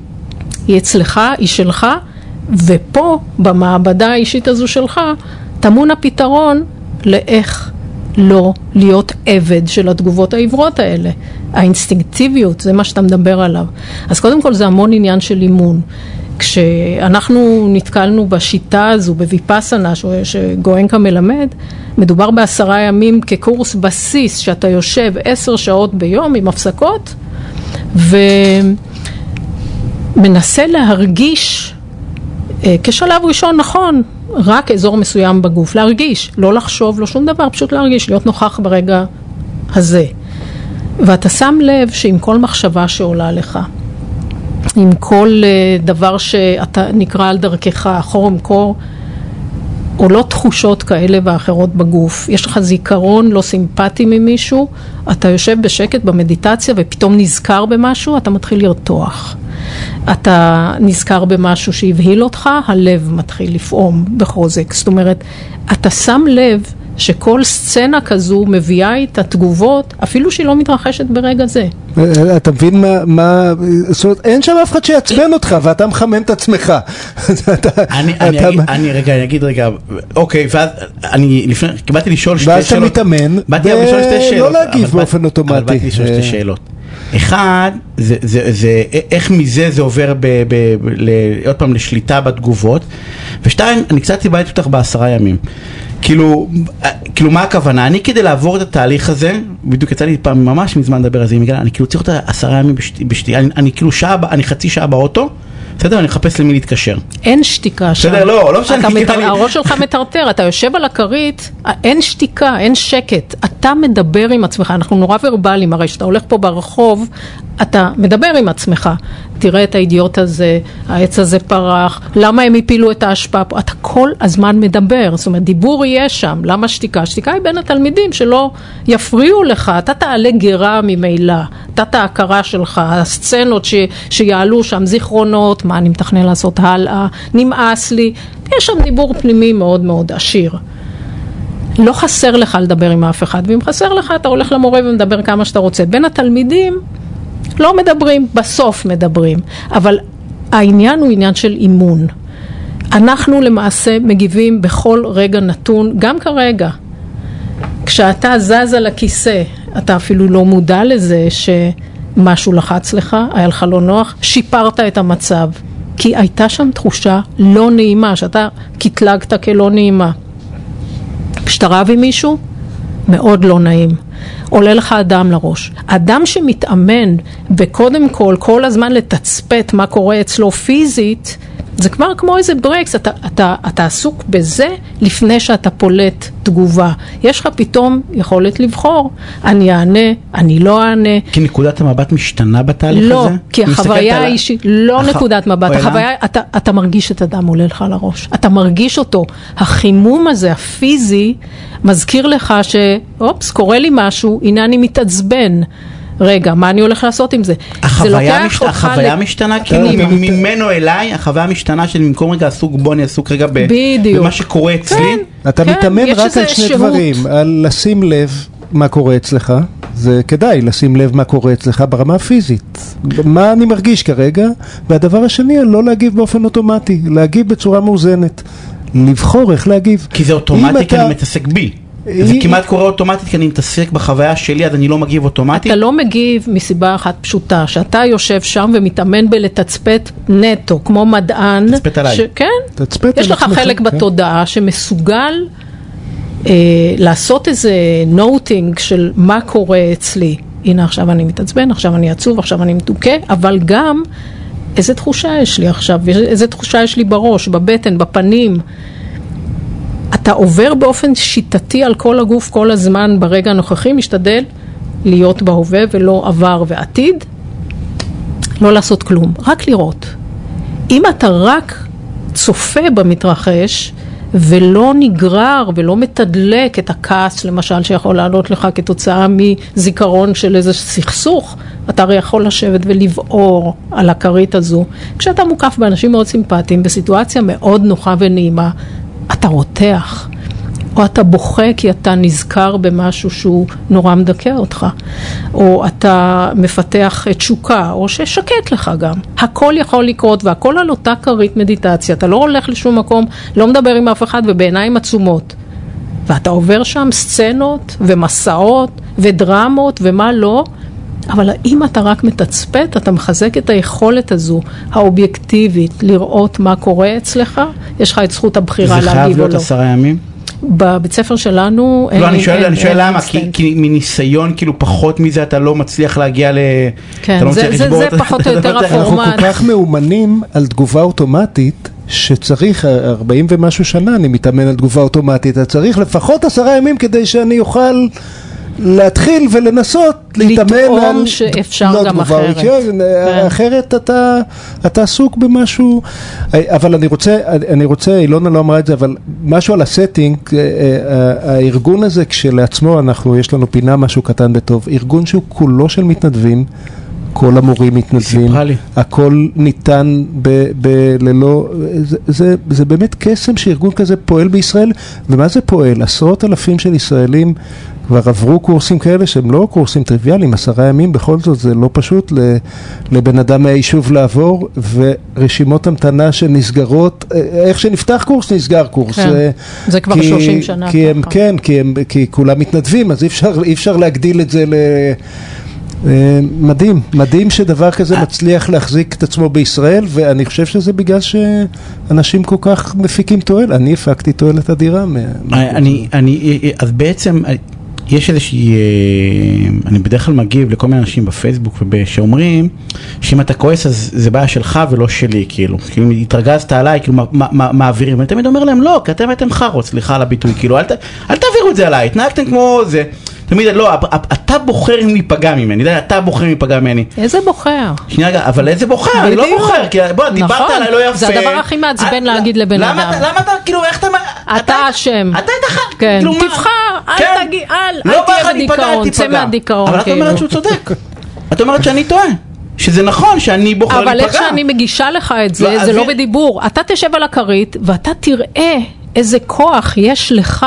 היא אצלך, היא שלך, ופה, במעבדה האישית הזו שלך, טמון הפתרון לאיך לא להיות עבד של התגובות העיוורות האלה. האינסטינקטיביות, זה מה שאתה מדבר עליו. אז קודם כל זה המון עניין של אימון. כשאנחנו נתקלנו בשיטה הזו, בוויפאסנה, שגואנקה מלמד, מדובר בעשרה ימים כקורס בסיס, שאתה יושב עשר שעות ביום עם הפסקות, ומנסה להרגיש אה, כשלב ראשון, נכון, רק אזור מסוים בגוף, להרגיש, לא לחשוב, לא שום דבר, פשוט להרגיש, להיות נוכח ברגע הזה. ואתה שם לב שעם כל מחשבה שעולה לך, עם כל אה, דבר שאתה נקרא על דרכך, חורם קור, עולות תחושות כאלה ואחרות בגוף. יש לך זיכרון לא סימפטי ממישהו, אתה יושב בשקט במדיטציה ופתאום נזכר במשהו, אתה מתחיל לרתוח. אתה נזכר במשהו שהבהיל אותך, הלב מתחיל לפעום בחוזק. זאת אומרת, אתה שם לב שכל סצנה כזו מביאה איתה תגובות, אפילו שהיא לא מתרחשת ברגע זה.
אה, אתה מבין מה, מה, זאת אומרת, אין שם אף אחד שיעצבן אותך ואתה מחמם את עצמך.
אני, אני,
אתה-
אגיד, אני רגע, אני אגיד רגע, אוקיי, ואז אני לפני, באתי לשאול שתי
ואז אתה
שאלות.
מתאמן,
באתי לשאול שתי
ולא
שאלות.
להגיב באופן אוטומטי.
אבל באתי לשאול
אה.
שתי שאלות. אחד, זה, זה, זה, איך מזה זה עובר ב, ב, ב, ל, עוד פעם לשליטה בתגובות, ושתיים, אני קצת דיברתי אותך בעשרה ימים. כאילו, אה, כאילו מה הכוונה? אני כדי לעבור את התהליך הזה, בדיוק יצא לי פעם ממש מזמן לדבר על זה עם יגאל, אני כאילו צריך אותה עשרה ימים בשתי, בשתי אני, אני כאילו שעה, אני חצי שעה באוטו, בסדר? אני מחפש למי להתקשר.
אין שתיקה שם.
בסדר, לא, לא משנה,
הראש שלך מטרטר, אתה יושב על הכרית, אין שתיקה, אין שקט. אתה מדבר עם עצמך, אנחנו נורא ורבליים, הרי כשאתה הולך פה ברחוב, אתה מדבר עם עצמך. תראה את האידיוט הזה, העץ הזה פרח, למה הם הפילו את האשפה פה? אתה כל הזמן מדבר, זאת אומרת, דיבור יהיה שם. למה שתיקה? שתיקה היא בין התלמידים, שלא יפריעו לך, אתה תעלה גרה ממילא, תת ההכרה שלך, הסצנות ש, שיעלו שם, זיכרונות, מה אני מתכנן לעשות הלאה, נמאס לי, יש שם דיבור פנימי מאוד מאוד עשיר. לא חסר לך לדבר עם אף אחד, ואם חסר לך אתה הולך למורה ומדבר כמה שאתה רוצה. בין התלמידים לא מדברים, בסוף מדברים, אבל העניין הוא עניין של אימון. אנחנו למעשה מגיבים בכל רגע נתון, גם כרגע. כשאתה זז על הכיסא, אתה אפילו לא מודע לזה שמשהו לחץ לך, היה לך לא נוח, שיפרת את המצב. כי הייתה שם תחושה לא נעימה, שאתה קטלגת כלא נעימה. כשאתה רב עם מישהו, מאוד לא נעים. עולה לך אדם לראש. אדם שמתאמן וקודם כל, כל הזמן לתצפת מה קורה אצלו פיזית, זה כבר כמו איזה ברקס, אתה, אתה, אתה עסוק בזה לפני שאתה פולט תגובה. יש לך פתאום יכולת לבחור, אני אענה, אני לא אענה.
כי נקודת המבט משתנה בתהליך
לא,
הזה?
כי
אני מסתכלת
החוויה
על
האישית, לא
הח-
נקודת מבט, החוויה, אתה, אתה מרגיש את הדם עולה לך לראש, אתה מרגיש אותו. החימום הזה, הפיזי, מזכיר לך שאופס, קורה לי משהו, הנה אני מתעצבן. רגע, מה אני הולך לעשות עם זה? זה
החוויה, משת...
אותך
החוויה
ל-
משתנה, כאילו. ממנו אליי, החוויה משתנה של במקום רגע עסוק בו, אני עסוק רגע ב...
בדיוק.
במה שקורה אצלי.
כן.
אתה
כן,
מתאמן רק על שני
שהות.
דברים, על לשים לב מה קורה אצלך, זה כדאי לשים לב מה קורה אצלך ברמה הפיזית, מה אני מרגיש כרגע, והדבר השני, לא להגיב באופן אוטומטי, להגיב בצורה מאוזנת, לבחור איך להגיב.
כי זה אוטומטי, כי
אתה-
אני מתעסק בי. זה כמעט קורה אוטומטית, כי אני מתעסק בחוויה שלי, אז אני לא מגיב אוטומטית.
אתה לא מגיב מסיבה אחת פשוטה, שאתה יושב שם ומתאמן בלתצפת נטו, כמו מדען.
תצפת עליי.
כן,
תצפת
יש לך
עצמך,
חלק
כן.
בתודעה שמסוגל אה, לעשות איזה נוטינג של מה קורה אצלי. הנה עכשיו אני מתעצבן, עכשיו אני עצוב, עכשיו אני מדוכא, אבל גם איזה תחושה יש לי עכשיו, איזה תחושה יש לי בראש, בבטן, בפנים. אתה עובר באופן שיטתי על כל הגוף כל הזמן ברגע הנוכחי, משתדל להיות בהווה ולא עבר ועתיד, לא לעשות כלום, רק לראות. אם אתה רק צופה במתרחש ולא נגרר ולא מתדלק את הכעס למשל שיכול לעלות לך כתוצאה מזיכרון של איזה סכסוך, אתה הרי יכול לשבת ולבעור על הכרית הזו. כשאתה מוקף באנשים מאוד סימפטיים בסיטואציה מאוד נוחה ונעימה, אתה רותח. או אתה בוכה כי אתה נזכר במשהו שהוא נורא מדכא אותך, או אתה מפתח תשוקה, או ששקט לך גם. הכל יכול לקרות והכל על אותה כרית מדיטציה, אתה לא הולך לשום מקום, לא מדבר עם אף אחד ובעיניים עצומות. ואתה עובר שם סצנות ומסעות ודרמות ומה לא, אבל אם אתה רק מתצפת, אתה מחזק את היכולת הזו, האובייקטיבית, לראות מה קורה אצלך, יש לך את זכות הבחירה
זה חייב
להגיב או
להיות
לא.
עשרה ימים?
בבית ספר שלנו אין...
לא, אני שואל,
אין-
אני שואל
אין
למה, כי. כי מניסיון, כאילו פחות מזה אתה לא מצליח להגיע ל...
כן,
לא
זה- זה-
לשבור
זה
את-
פחות או
לא
יותר
מצליח-
אנחנו
הפורמט.
כל כך מאומנים על תגובה אוטומטית, שצריך 40 ומשהו שנה אני מתאמן על תגובה אוטומטית, אז צריך לפחות עשרה ימים כדי שאני אוכל להתחיל ולנסות להתאמן על...
שאפשר
לא
גם אחרת.
רגשית,
כן.
אחרת אתה, אתה עסוק במשהו, אבל אני רוצה, אני רוצה, אילונה לא אמרה את זה, אבל משהו על הסטינג, אה, אה, הארגון הזה כשלעצמו, אנחנו, יש לנו פינה משהו קטן וטוב, ארגון שהוא כולו של מתנדבים, כל המורים מתנדבים. הכל ניתן ב, ב, ללא, זה, זה, זה באמת קסם שארגון כזה פועל בישראל, ומה זה פועל? עשרות אלפים של ישראלים כבר עברו קורסים כאלה שהם לא קורסים טריוויאליים, עשרה ימים, בכל זאת זה לא פשוט ל, לבן אדם מהיישוב לעבור, ורשימות המתנה שנסגרות, אה, איך שנפתח קורס נסגר קורס.
כן.
אה,
זה כבר
כי-
30 שנה
כי הם,
ככה.
כן, כי, הם, כי כולם מתנדבים, אז אי אפשר, אי אפשר להגדיל את זה ל... אה, מדהים, מדהים שדבר כזה מצליח להחזיק את עצמו בישראל, ואני חושב שזה בגלל שאנשים כל כך מפיקים תועלת. אני הפקתי תועלת אדירה. מה-
אני, אני, אז בעצם אה, יש איזושהי, אה, אני בדרך כלל מגיב לכל מיני אנשים בפייסבוק שאומרים שאם אתה כועס אז זה בעיה שלך ולא שלי, כאילו, כאילו אם התרגזת עליי, כאילו מעבירים, ואני תמיד אומר להם לא, כי אתם הייתם חארות, סליחה על הביטוי, כאילו אל תעבירו את זה עליי, התנהגתם כמו זה, תמיד לא, אתה בוחר אם להיפגע ממני, אתה בוחר אם להיפגע ממני.
איזה בוחר?
שנייה רגע, אבל איזה בוחר? אני לא. בוחר, כי בוא, דיברת
נכון,
עליי לא יפה.
זה הדבר הכי מעצבן
אה,
להגיד לבן אדם.
למה אתה, כאילו, איך אתה...
אתה אשם.
אתה חד,
כן,
כאילו מה?
תבחר, אל
כן.
תגיד, אל
לא
תהיה בדיכאון, צא. מהדיכאון.
אבל את
כאילו.
אומרת שהוא צודק. את אומרת שאני טועה. שזה נכון שאני בוחר להיפגע.
אבל איך שאני מגישה לך את
לא,
זה,
אז
זה לא בדיבור. אתה תשב על הכרית ואתה תראה איזה כוח יש לך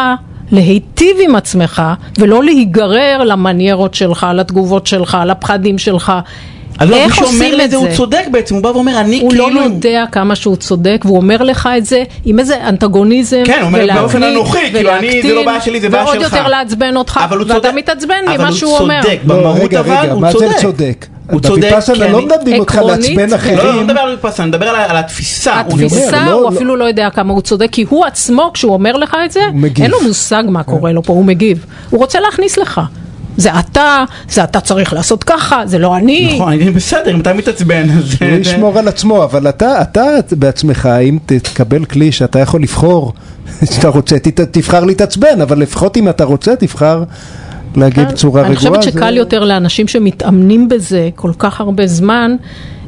להיטיב עם עצמך ולא להיגרר למניירות שלך, לתגובות שלך, לפחדים שלך.
אז לא, מי
איך
שאומר
עושים
לי
את
זה הוא
זה?
צודק בעצם, הוא בא ואומר אני
הוא
כאילו...
לא יודע כמה שהוא צודק, והוא אומר לך את זה עם איזה אנטגוניזם,
כן, הוא אומר באופן אנוכי, כאילו, אני- זה לא בעיה שלי, זה בעיה
ועוד
שלך.
יותר לעצבן אותך,
אבל הוא
ואתה
צודק.
מתעצבן
אבל
ממה
הוא
שהוא אומר.
צודק,
לא,
במהות אבל
רגע,
הוא
מה זה
צודק.
צודק?
הוא צודק,
בוויפאסנה לא מלמדים אותך לעצבן
לא, לא
אחרים.
מדבר על ויפאסנה, אני מדבר על התפיסה. הוא
התפיסה, הוא
לא-
אפילו לא יודע כמה הוא צודק, כי הוא עצמו, כשהוא אומר לך את זה. אין לו מושג מה קורה לו פה, הוא מגיב. הוא רוצה להכניס לך. זה אתה, זה אתה צריך לעשות ככה, זה לא אני.
נכון, אני בסדר, אם אתה מתעצבן, אז...
הוא ישמור על עצמו, אבל אתה, אתה בעצמך, אם תקבל כלי שאתה יכול לבחור, שאתה רוצה, ת- תבחר להתעצבן, אבל לפחות אם אתה רוצה, תבחר להגיד בצורה רגועה.
אני חושבת
זה-
שקל יותר לאנשים שמתאמנים בזה כל כך הרבה זמן,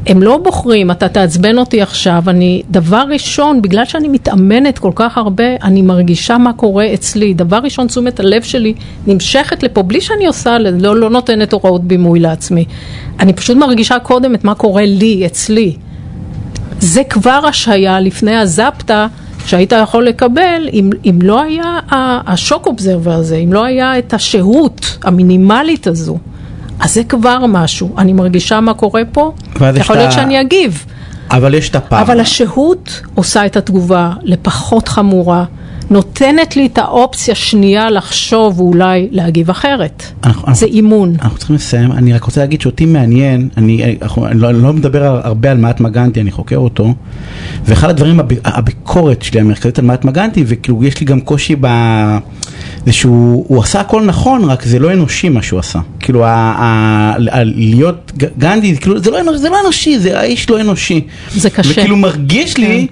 הם לא בוחרים, אתה תעצבן אותי עכשיו, אני, דבר ראשון, בגלל שאני מתאמנת כל כך הרבה, אני מרגישה מה קורה אצלי. דבר ראשון, תשומת הלב שלי נמשכת לפה, בלי שאני עושה, לא, לא נותנת הוראות בימוי לעצמי. אני פשוט מרגישה קודם את מה קורה לי, אצלי. זה כבר השהיה לפני הזפטה שהיית יכול לקבל אם, אם לא היה השוק אובזרבר הזה, אם לא היה את השהות המינימלית הזו. אז זה כבר משהו. אני מרגישה מה קורה פה, יכול להיות שאני אגיב.
אבל יש את הפער.
אבל השהות עושה את התגובה לפחות חמורה, נותנת לי את האופציה שנייה לחשוב ואולי להגיב אחרת.
אנחנו-
זה אימון.
אנחנו צריכים לסיים, אני רק רוצה להגיד שאותי מעניין, אני, אנחנו- אני, לא, אני לא מדבר הרבה על מהטמה גנדי, אני חוקר אותו, ואחד הדברים, הב, הביקורת שלי המרכזית על מהטמה גנדי, וכאילו יש לי גם קושי ב... זה שהוא הוא עשה הכל נכון, רק זה לא אנושי מה שהוא עשה. כאילו, ה, ה, ה, להיות גנדי, כאילו, זה לא, אנושי, זה לא אנושי, זה האיש לא אנושי.
זה קשה.
וכאילו מרגיש לי...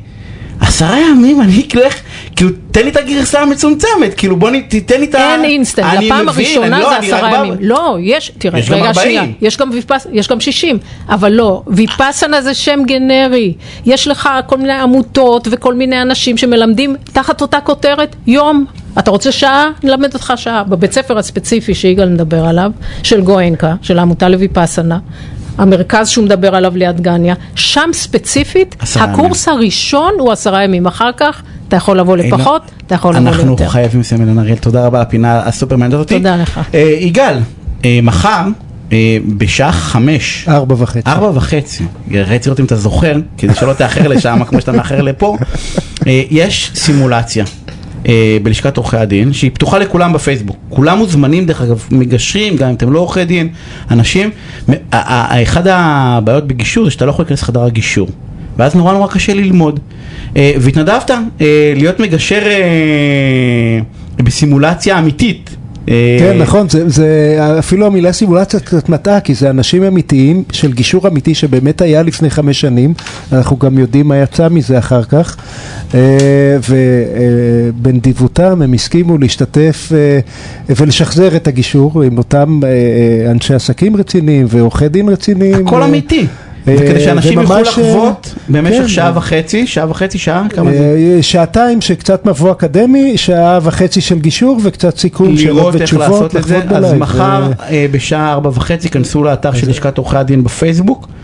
עשרה ימים, אני כאילו איך, כאילו תן לי את הגרסה המצומצמת, כאילו בוא תיתן לי את ה...
אין אינסטנט,
אני
הפעם הראשונה
לא,
זה עשרה ימים. לא, יש, תראה,
יש גם
רגע
40.
שנייה, יש גם ויפס, יש גם 60, אבל לא, ויפאסנה זה שם גנרי, יש לך כל מיני עמותות וכל מיני אנשים שמלמדים תחת אותה כותרת יום. אתה רוצה שעה? נלמד אותך שעה. בבית ספר הספציפי שיגאל מדבר עליו, של גואנקה, של העמותה לויפאסנה, המרכז שהוא מדבר עליו ליד גניה, שם ספציפית, הקורס הראשון הוא עשרה ימים, אחר כך אתה יכול לבוא לפחות, אתה יכול לבוא
אנחנו
ליותר.
חייבים לסיים אילן אריאל, תודה רבה על הפינה הסופר מעניינת אותי.
תודה לך.
אה, יגאל, אה, מחר, אה, בשעה חמש,
ארבע וחצי.
ארבע וחצי, רציתי לראות אם אתה זוכר, כדי שלא תאחר לשם כמו שאתה מאחר לפה, אה, יש סימולציה. אה, בלשכת עורכי הדין, שהיא פתוחה לכולם בפייסבוק. כולם מוזמנים, דרך אגב, מגשרים, גם אם אתם לא עורכי דין, אנשים. אחד הבעיות בגישור זה שאתה לא יכול להיכנס לחדר הגישור. ואז נורא נורא קשה ללמוד. אה, והתנדבת אה, להיות מגשר אה, בסימולציה אמיתית.
כן, נכון, זה, זה אפילו המילה סימולציה קצת מטעה, כי זה אנשים אמיתיים של גישור אמיתי שבאמת היה לפני חמש שנים, אנחנו גם יודעים מה יצא מזה אחר כך, ובנדיבותם הם הסכימו להשתתף ולשחזר את הגישור עם אותם אנשי עסקים רציניים ועורכי דין רציניים.
הכל אמיתי.
אה,
וכדי שאנשים יוכלו
אה,
לחוות במשך
כן.
שעה וחצי, שעה וחצי, שעה, כמה זה?
אה, שעתיים שקצת מבוא אקדמי, שעה וחצי של גישור וקצת סיכום שאלות
לראות איך
ותשובות.
לעשות את זה,
לחוות
אז
בלייב.
מחר
ו-
אה, בשעה ארבע וחצי כנסו לאתר של לשכת עורכי הדין בפייסבוק אה,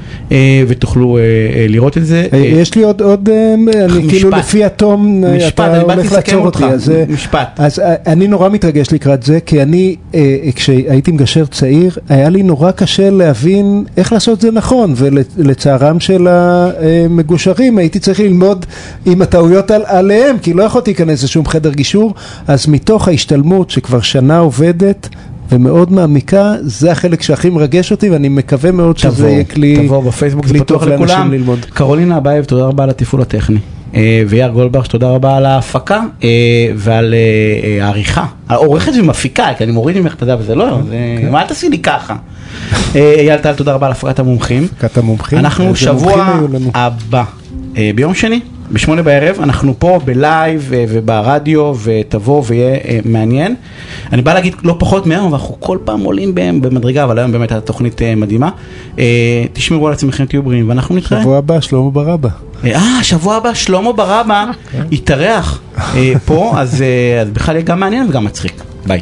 ותוכלו אה, אה, לראות את זה.
אה,
אה,
יש לי עוד, עוד, אה, אני
משפט.
כאילו לפי התום, אה,
משפט,
אתה
אני באתי
הולך
לסכם
לעצור
אותך.
אותי, אז, אה,
משפט.
אז אה, אני נורא מתרגש לקראת זה, כי אני, אה, אה, כשהייתי מגשר צעיר, היה לי נורא קשה להבין איך לעשות את זה נכון, ולצערם של המגושרים הייתי צריך ללמוד עם הטעויות על, עליהם, כי לא יכולתי להיכנס לשום חדר גישור, אז מתוך ההשתלמות שכבר שנה עובדת, ומאוד מעמיקה, זה החלק שהכי מרגש אותי, ואני מקווה מאוד שזה
תבואו,
יהיה כלי,
תבואו בפייסבוק, זה
כלי
פתוח
טוב לאנשים
לכולם.
ללמוד.
קרולינה אבייב, תודה רבה על התפעול הטכני. אה, ויאיר גולדבך, תודה רבה על ההפקה אה, ועל אה, העריכה. העורכת ומפיקה, כי אני מוריד ממך, אתה יודע, וזה לא, זה- מה תעשי לי ככה. אייל טל, תודה רבה על הפקת המומחים.
הפקת המומחים.
אנחנו שבוע. הבא, ביום שני, בשמונה בערב, אנחנו פה בלייב אה, וברדיו, ותבוא ויהיה אה, מעניין. אני בא להגיד לא פחות מהיום, ואנחנו כל פעם עולים בהם במדרגה, אבל היום באמת התוכנית אה, מדהימה. תשמרו על עצמכם, תהיו בריאים, ואנחנו נתראה.
שבוע הבא, שלמה ברבא.
אה, שבוע הבא שלמה ברבא יתארח אה, פה, אז בכלל יהיה גם מעניין וגם מצחיק. ביי.